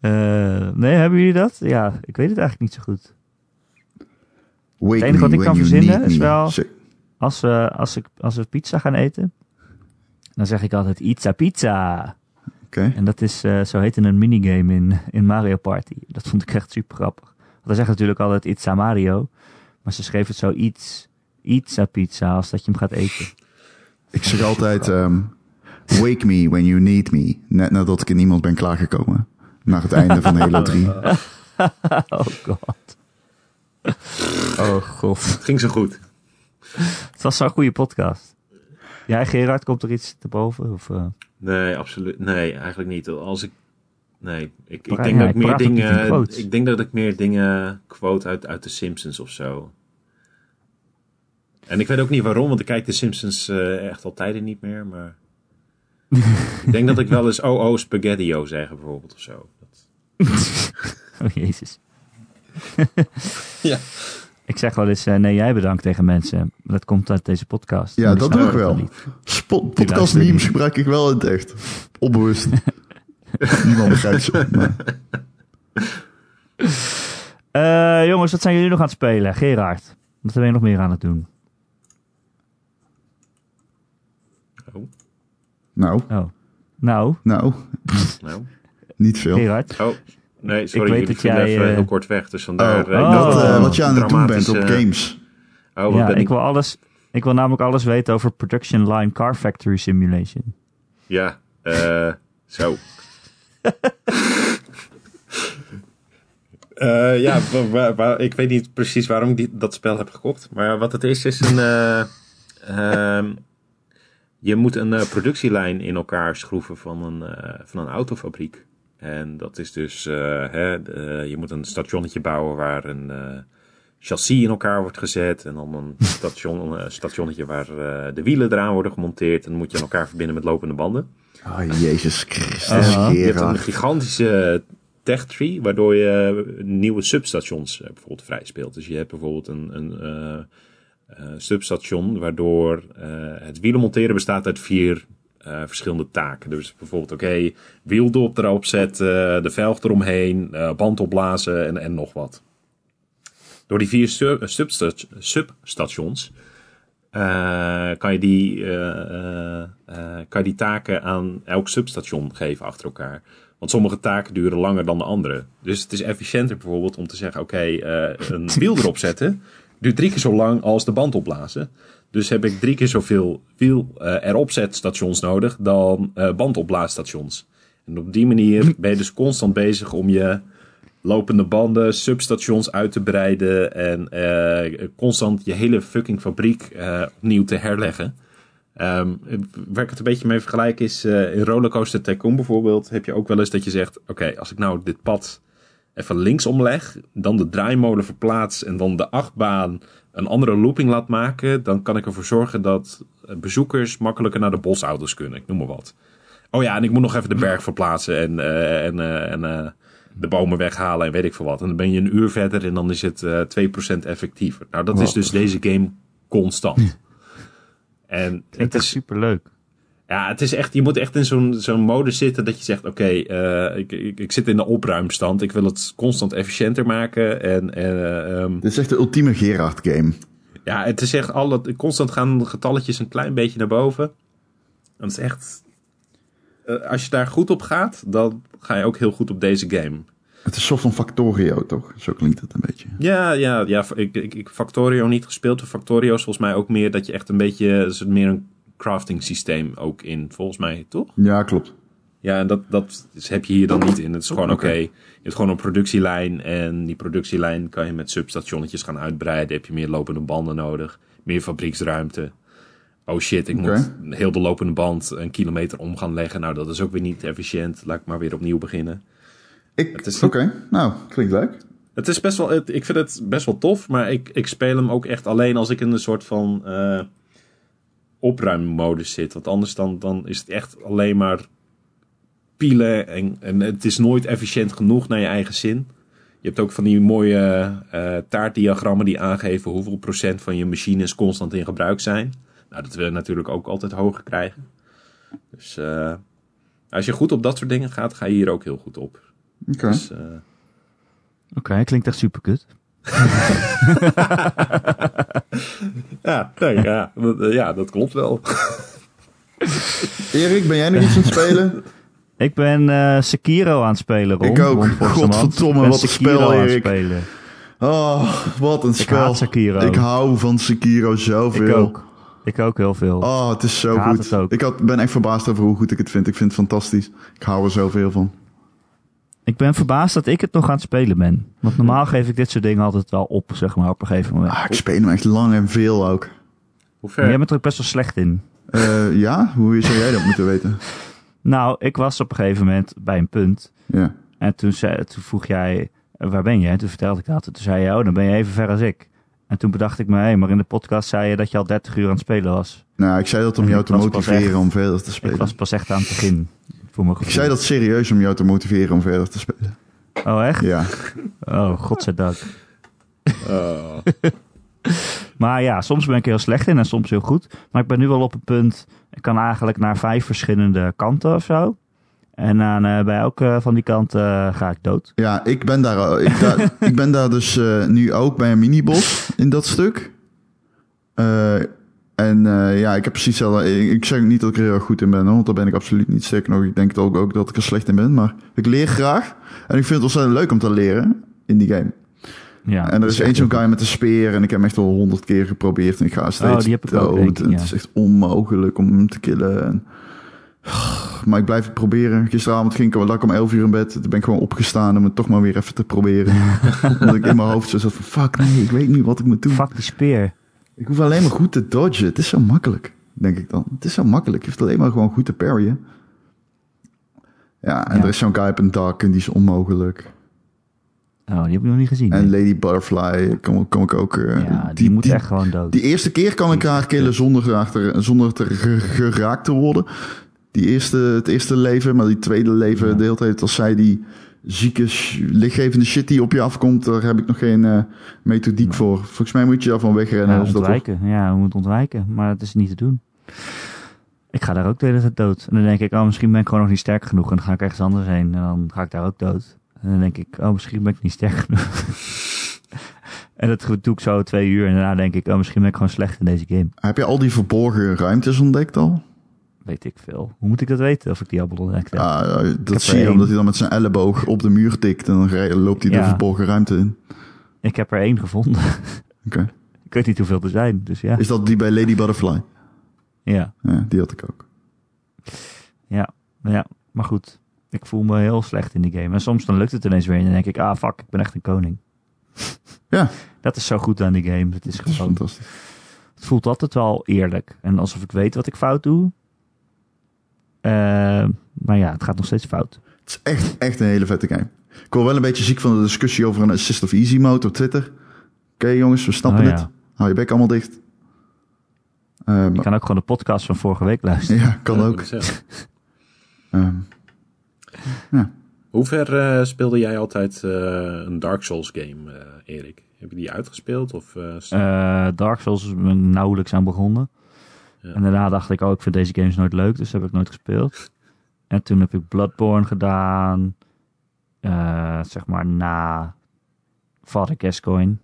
Eh, nee, hebben jullie dat? Ja, ik weet het eigenlijk niet zo goed. Wake enige wat ik kan verzinnen is wel- Als we, als, ik, als we pizza gaan eten, dan zeg ik altijd Itza Pizza. Oké. En dat is, eh, zo heette een minigame in, in Mario Party. Dat vond ik echt super grappig. Want hij zegt natuurlijk altijd Itza Mario. Maar ze schreef het zo iets, Itza Pizza als dat je hem gaat eten. Ik zeg altijd, ehm, wake me when you need me. Net nadat ik in iemand ben klaargekomen. Naar het einde van Halo 3. oh god. Oh god. Ging zo goed. Het was zo'n goede podcast. Jij Gerard, komt er iets te boven? Of, eh? Nee, absoluut. Nee, eigenlijk niet. Als ik. Nee, ik, ik denk ja, dat ik meer dingen. Ik denk dat ik meer dingen quote uit, uit de Simpsons of zo. En ik weet ook niet waarom, want ik kijk de Simpsons eh, echt al tijden niet meer. Maar. ik denk dat ik wel eens oh oh spaghettio zeggen bijvoorbeeld of zo. Dat... Oh jezus. Ja. Ik zeg wel eens, eh, nee jij bedankt tegen mensen. Dat komt uit deze podcast. Ja, dat doe ik wel. Spot, podcast memes niet. gebruik ik wel in het echt. Onbewust. Niemand begrijpt ze. Maar Eh, jongens, wat zijn jullie nog aan het spelen? Gerard, wat ben je nog meer aan het doen? Oh, nou, Oh. Nou, nou, nou. niet veel. Gerard. Oh, nee, sorry, weet jullie dat jij, even eh, heel kort weg. Dus vandaar. Oh, eh, ik oh. dat eh, wat je aan het doen bent op games. Oh, wat ja, ben ik wil alles... Ik wil namelijk alles weten over Production Line Car Factory Simulation. Ja, eh, zo. Eh, ja, ik weet niet precies waarom ik die, dat spel heb gekocht. Maar wat het is, is een. eh, ehm, je moet een productielijn in elkaar schroeven van een, van een autofabriek. En dat is dus. eh, hè, eh, je moet een stationnetje bouwen waar een eh, chassis in elkaar wordt gezet. En dan een station, een stationnetje waar eh, de wielen eraan worden gemonteerd. En dan moet je aan elkaar verbinden met lopende banden. Oh, Jezus Christus. Je hebt een gigantische tech tree, waardoor je nieuwe substations bijvoorbeeld vrij speelt. Dus je hebt bijvoorbeeld een, een eh, eh, substation waardoor eh, het wielen monteren bestaat uit vier eh, verschillende taken. Dus bijvoorbeeld, oké, wieldop erop zetten, de velg eromheen, eh, band opblazen en, en nog wat. Door die vier su- substa- substations eh, kan, je die, kan je die taken aan elk substation geven achter elkaar. Want sommige taken duren langer dan de andere. Dus het is efficiënter bijvoorbeeld om te zeggen: oké, een wiel erop zetten duurt drie keer zo lang als de band opblazen. Dus heb ik drie keer zoveel wiel eh, erop zetstations nodig dan eh bandopblaasstations. En op die manier ben je dus constant bezig om je lopende banden, substations uit te breiden en eh, constant je hele fucking fabriek eh, opnieuw te herleggen. Ehm, waar ik het een beetje mee vergelijk is, eh, in Rollercoaster Tycoon bijvoorbeeld, heb je ook wel eens dat je zegt, oké, als ik nou dit pad even linksom leg, dan de draaimolen verplaats en dan de achtbaan een andere looping laat maken, dan kan ik ervoor zorgen dat bezoekers makkelijker naar de bosauto's kunnen, ik noem maar wat. Oh ja, en ik moet nog even de berg verplaatsen en, eh, en, eh, en eh, de bomen weghalen en weet ik veel wat. En dan ben je een uur verder en dan is het eh 2% effectiever. Nou, dat is dus deze game constant. En het is, super leuk. Ja, het is echt, je moet echt in zo'n zo'n mode zitten dat je zegt, oké, eh, ik, ik, ik zit in de opruimstand. Ik wil het constant efficiënter maken. En, en ehm, Dit is echt de ultieme Gerard game. ja, het is echt alle, constant gaan de getalletjes een klein beetje naar boven. En het is echt, eh, als je daar goed op gaat, dan ga je ook heel goed op deze game. Het is soort van Factorio, toch? Zo klinkt het een beetje. Ja, ja, ja. Ik, ik, ik Factorio niet gespeeld. Factorio is volgens mij ook meer dat je echt een beetje, er zit meer een crafting systeem ook in, volgens mij, toch? Ja, klopt. Ja, en dat, dat heb je hier dan niet in. Het is gewoon oké. Je hebt gewoon een productielijn. En die productielijn kan je met substationnetjes gaan uitbreiden. Heb je meer lopende banden nodig. Meer fabrieksruimte. Oh shit, ik moet heel de lopende band een kilometer om gaan leggen. Nou, dat is ook weer niet efficiënt. Laat ik maar weer opnieuw beginnen. Ik, Het is- Oké, nou, klinkt leuk. Het is best wel, het- ik vind het best wel tof, maar ik, ik speel hem ook echt alleen als ik in een soort van eh opruimmodus zit. Want anders dan, dan is het echt alleen maar pielen en, en het is nooit efficiënt genoeg naar je eigen zin. Je hebt ook van die mooie eh, taartdiagrammen die aangeven hoeveel procent van je machines constant in gebruik zijn. Nou, dat wil je natuurlijk ook altijd hoger krijgen. Dus eh, als je goed op dat soort dingen gaat, ga je hier ook heel goed op. Oké. Dus, eh, Oké, klinkt echt super kut. Ja, nee, ja, dat, eh, ja, dat klopt wel. Erik, ben jij nog iets aan het spelen? Ik ben eh, Sekiro aan het spelen, Ron. Ik ook. Ron. Godverdomme, Ik wat een Sekiro spel, Erik. spelen. Oh, wat een Ik spel. haat Sekiro. Ik hou van Sekiro zoveel. Ik ook. Ik ook heel veel. Oh, het is zo Ik goed. Ik had, ben echt verbaasd over hoe goed ik het vind. Ik vind het fantastisch. Ik hou er zoveel van. Ik ben verbaasd dat ik het nog aan het spelen ben. Want normaal geef ik dit soort dingen altijd wel op, zeg maar, op een gegeven moment. Ah, ik speel hem echt lang en veel ook. Hoe Maar jij ver? bent er ook best wel slecht in. Eh, ja, hoe zou jij dat moeten weten? Nou, ik was op een gegeven moment bij een punt. Ja. En toen, zei, toen vroeg jij, eh, waar ben je? En toen vertelde ik dat. En toen zei je, oh, dan ben je even ver als ik. En toen bedacht ik me, hé, maar in de podcast zei je dat je al 30 uur aan het spelen was. Nou, ik zei dat om En jou ik te motiveren echt- om verder te Ik spelen. was pas echt aan het begin. Voor mijn Ik zei dat serieus om jou te motiveren om verder te spelen. Oh, echt? Ja. Oh, godzijdank. Oh. Maar ja, soms ben ik heel slecht in en soms heel goed. Maar ik ben nu wel op een punt. Ik kan eigenlijk naar vijf verschillende kanten of zo. En aan, eh, bij elke van die kanten eh, ga ik dood. Ja, ik ben daar, ik, ik ben daar dus eh, nu ook bij een minibos in dat stuk. En eh, ja, ik heb precies hetzelfde. Ik, ik zeg niet dat ik er heel goed in ben, hoor, want daar ben ik absoluut niet. Sterker nog, ik denk ook, ook dat ik er slecht in ben. Maar ik leer graag. En ik vind het ontzettend leuk om te leren in die game. Ja, en er is één zo'n guy met een speer en ik heb hem echt al honderd keer geprobeerd en ik ga steeds Oh, die heb ik ook, dood. ik, ja. Het is echt onmogelijk om hem te killen. En... Maar ik blijf het proberen. Gisteravond ging ik, ik om 11 uur in bed. Toen ben ik gewoon opgestaan om het toch maar weer even te proberen. Omdat ik in mijn hoofd zo zat van fuck nee, ik weet niet wat ik moet doen. Fuck die speer. Ik hoef alleen maar goed te dodgen. Het is zo makkelijk, denk ik dan. Het is zo makkelijk. Je hoeft alleen maar gewoon goed te parryen. Ja, en Ja. er is zo'n guy op een dak en die is onmogelijk. Oh, die heb ik nog niet gezien. En nee. Lady Butterfly kom, kom ik ook... eh, ja, die, moet echt gewoon dood. Die eerste keer kan ik haar killen zonder, achter, zonder te ge- geraakt te worden. Die eerste, het eerste leven, maar die tweede leven, Ja. de hele tijd als zij die zieke, lichtgevende shit die op je afkomt, daar heb ik nog geen eh, methodiek voor. Volgens mij moet je daarvan wegrennen. ja, dat ontwijken. Ja, we moeten ontwijken. Maar het is niet te doen. Ik ga daar ook de hele tijd dood. En dan denk ik, oh, misschien ben ik gewoon nog niet sterk genoeg. En dan ga ik ergens anders heen. En dan ga ik daar ook dood. En dan denk ik, oh, misschien ben ik niet sterk genoeg. en dat doe ik zo twee uur. En daarna denk ik, oh, misschien ben ik gewoon slecht in deze game. Heb je al die verborgen ruimtes ontdekt al? Weet ik veel. Hoe moet ik dat weten of ik die al ontdekt heb? Heb dat zie je één. omdat hij dan met zijn elleboog op de muur tikt en dan loopt hij de Ja. verborgen ruimte in. Ik heb er één gevonden. Oké. ik weet niet hoeveel er zijn. Dus ja. Is dat die bij Lady Butterfly? Ja, Ja, die had ik ook. ja, ja. Maar goed. Ik voel me heel slecht in die game. En soms dan lukt het ineens weer. En dan denk ik, ah fuck, ik ben echt een koning. Ja. Dat is zo goed aan die game. Het is gewoon fantastisch. Het voelt altijd wel eerlijk. En alsof ik weet wat ik fout doe. Eh, maar ja, het gaat nog steeds fout. Het is echt, echt een hele vette game. Ik word wel een beetje ziek van de discussie over een Assist of Easy mode op Twitter. Oké jongens, we snappen Oh, ja. het. Hou je bek allemaal dicht. Eh, Je maar- kan ook gewoon de podcast van vorige week luisteren. ja, kan Ja, ook. ik. Ehm, Hoe ver eh, speelde jij altijd eh, een Dark Souls game, eh, Erik? Heb je die uitgespeeld? Of, eh, Eh, Dark Souls ben ik nauwelijks aan begonnen. En daarna dacht ik, oh, ik vind deze games nooit leuk, dus heb ik nooit gespeeld. En toen heb ik Bloodborne gedaan. eh, zeg maar na Father Gascoigne.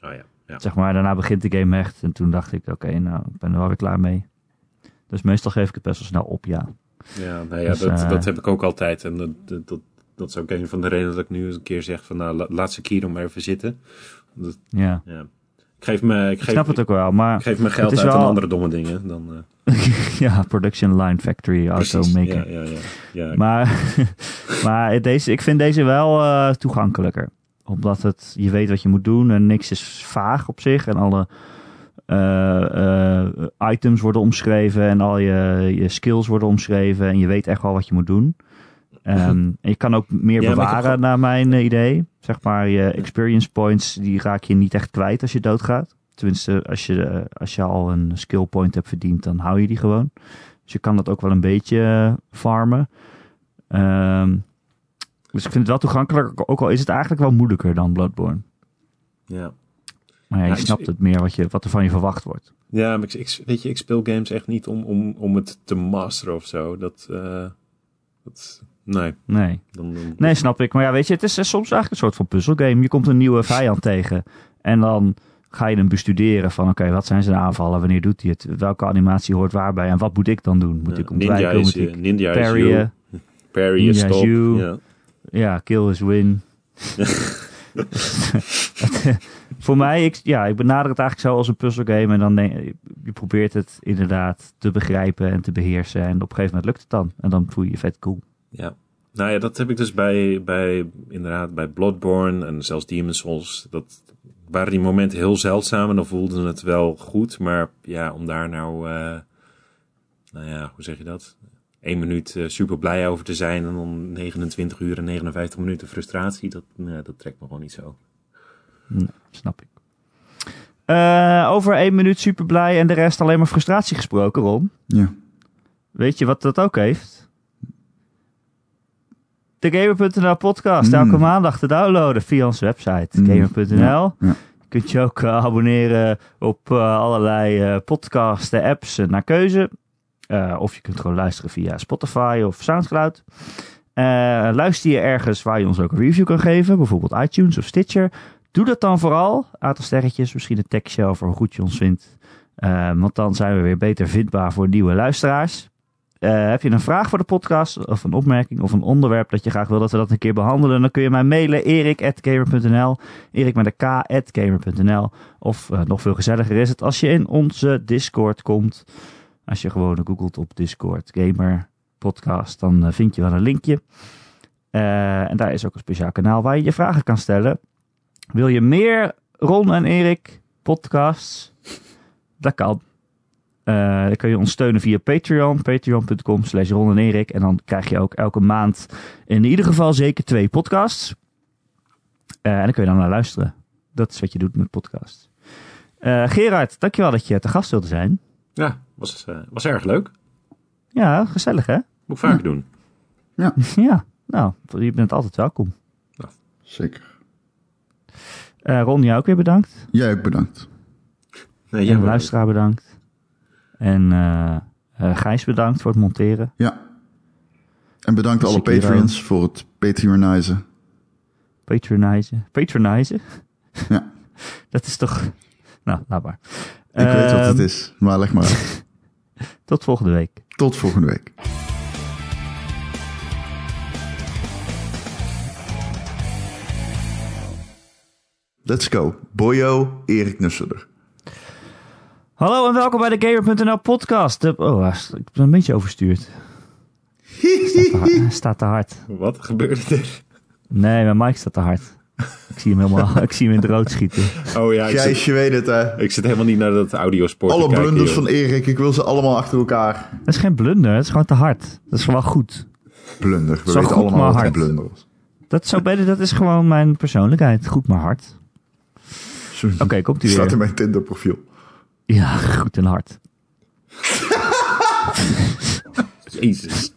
oh ja, ja. Zeg maar, daarna begint de game echt. En toen dacht ik, oké, nou, ik ben er wel weer klaar mee. Dus meestal geef ik het best wel snel op, ja. Ja, nou ja Dus, dat, eh, dat heb ik ook altijd. En dat, dat, dat, is ook een van de redenen dat ik nu eens een keer zeg van nou, la- laat ze keer maar even zitten. Dat, Ja, ja. Ik geef me, ik ik snap het ook wel, ik maar geef mijn geld uit aan wel- andere domme dingen. Dan, eh, ja, production line factory, automaker. Ja, ja, ja. ja. Maar, maar deze, ik vind deze wel eh, toegankelijker. Omdat het, je weet wat je moet doen en niks is vaag op zich. En alle eh, items worden omschreven en al je, je skills worden omschreven. En je weet echt wel wat je moet doen. Ehm, je kan ook meer Ja, bewaren naar mijn eh, idee. Zeg maar, je experience points, die raak je niet echt kwijt als je doodgaat. Tenminste, als je, eh, als je al een skill point hebt verdiend, dan hou je die gewoon. Dus je kan dat ook wel een beetje eh, farmen. Ehm, dus ik vind het wel toegankelijk, ook al is het eigenlijk wel moeilijker dan Bloodborne. ja. Maar ja, je ik- snapt het meer wat, je, wat er van je verwacht wordt. Ja, maar ik, ik- weet je, ik speel games echt niet om, om, om het te masteren of zo. Dat, dat nee. Nee. Dan, dan- nee, snap ik. Maar ja, weet je, het is soms eigenlijk een soort van puzzelgame. Je komt een nieuwe vijand tegen en dan ga je hem bestuderen van oké, wat zijn zijn aanvallen, wanneer doet hij het, welke animatie hoort waarbij en wat moet ik dan doen? Moet ja, ik ontwijken, ninja is, moet eh, ik ninja is parryen? Parry Ninja stop. Ja. Ja, kill is win. Voor mij, ik, ja, ik benader het eigenlijk zo als een puzzelgame. En dan denk je probeert het inderdaad te begrijpen en te beheersen. En op een gegeven moment lukt het dan. En dan voel je je vet cool. Ja. Nou ja, dat heb ik dus bij, bij, inderdaad, bij Bloodborne en zelfs Demon's Souls. Dat waren die momenten heel zeldzaam en dan voelde het wel goed. Maar ja, om daar nou, eh, nou ja, hoe zeg je dat? Eén minuut eh, super blij over te zijn en dan 29 uur en 59 minuten frustratie. Dat, nee, dat trekt me gewoon niet zo. Nee, snap ik. Eh, over één minuut super blij en de rest alleen maar frustratie gesproken, Ron. Ja. Weet je wat dat ook heeft? De Gamer.nl podcast. Mm. Elke maandag te downloaden via onze website. Mm. Gamer.nl. Ja, ja. Je kunt je ook eh, abonneren op eh, allerlei eh podcasten, apps naar keuze. Of je kunt gewoon luisteren via Spotify of Soundcloud. Luister je ergens waar je ons ook een review kan geven, bijvoorbeeld iTunes of Stitcher. Doe dat dan vooral. Aantal sterretjes, misschien een tekstje over hoe goed je ons vindt. Want dan zijn we weer beter vindbaar voor nieuwe luisteraars. Eh, heb je een vraag voor de podcast of een opmerking of een onderwerp dat je graag wil dat we dat een keer behandelen, dan kun je mij mailen erik.gamer.nl Erik met k.gamer.nl Of eh, nog veel gezelliger is het als je in onze Discord komt. Als je gewoon googelt op Discord Gamer Podcast, dan eh, vind je wel een linkje. En daar is ook een speciaal kanaal waar je je vragen kan stellen. Wil je meer Ron en Erik podcasts? Dat kan. Eh, dan kun je ons steunen via Patreon. Patreon.com slash Ron en Erik. En dan krijg je ook elke maand in ieder geval zeker twee podcasts. Eh, en dan kun je dan naar luisteren. Dat is wat je doet met podcasts. Eh Gerard, dankjewel dat je te gast wilde zijn. Ja, was, eh, was erg leuk. Ja, gezellig hè? Moet ik vaker doen. ja, nou, je bent altijd welkom. Zeker. Eh Ron, jou ook weer bedankt. Jij ook bedankt. Nee, en jij de wel. luisteraar bedankt. En eh eh, Gijs bedankt voor het monteren. Ja. En bedankt alle Sekiro. Patreons voor het patronizen. Patronizen. Patronizen? Ja. Dat is toch... Nou, laat maar. Ik weet wat het Ehm, is, maar leg maar uit. Tot volgende week. Tot volgende week. Let's go. Boyo, Erik Nusselder. Hallo en welkom bij de Gamer.nl podcast. De- oh, ik ben een beetje overstuurd. Staat te hard. Hij staat te hard. Wat gebeurde er? Nee, mijn mic staat te hard. Ik zie hem helemaal, ik zie hem in het rood schieten. Oh ja, ik zit, je weet het hè. ik zit helemaal niet naar dat audiosport Alle te kijken. blunders van Erik, ik wil ze allemaal achter elkaar. Dat is geen blunder, het is gewoon te hard. Dat is wel goed. Blunder, we Zo weten goed, allemaal maar wat een hard. blunder was. Dat, is zo beter, dat is gewoon mijn persoonlijkheid. Goed maar hard. Oké, komt u Staat weer. in mijn Tinder profiel. Ja, goed en hard. Jezus.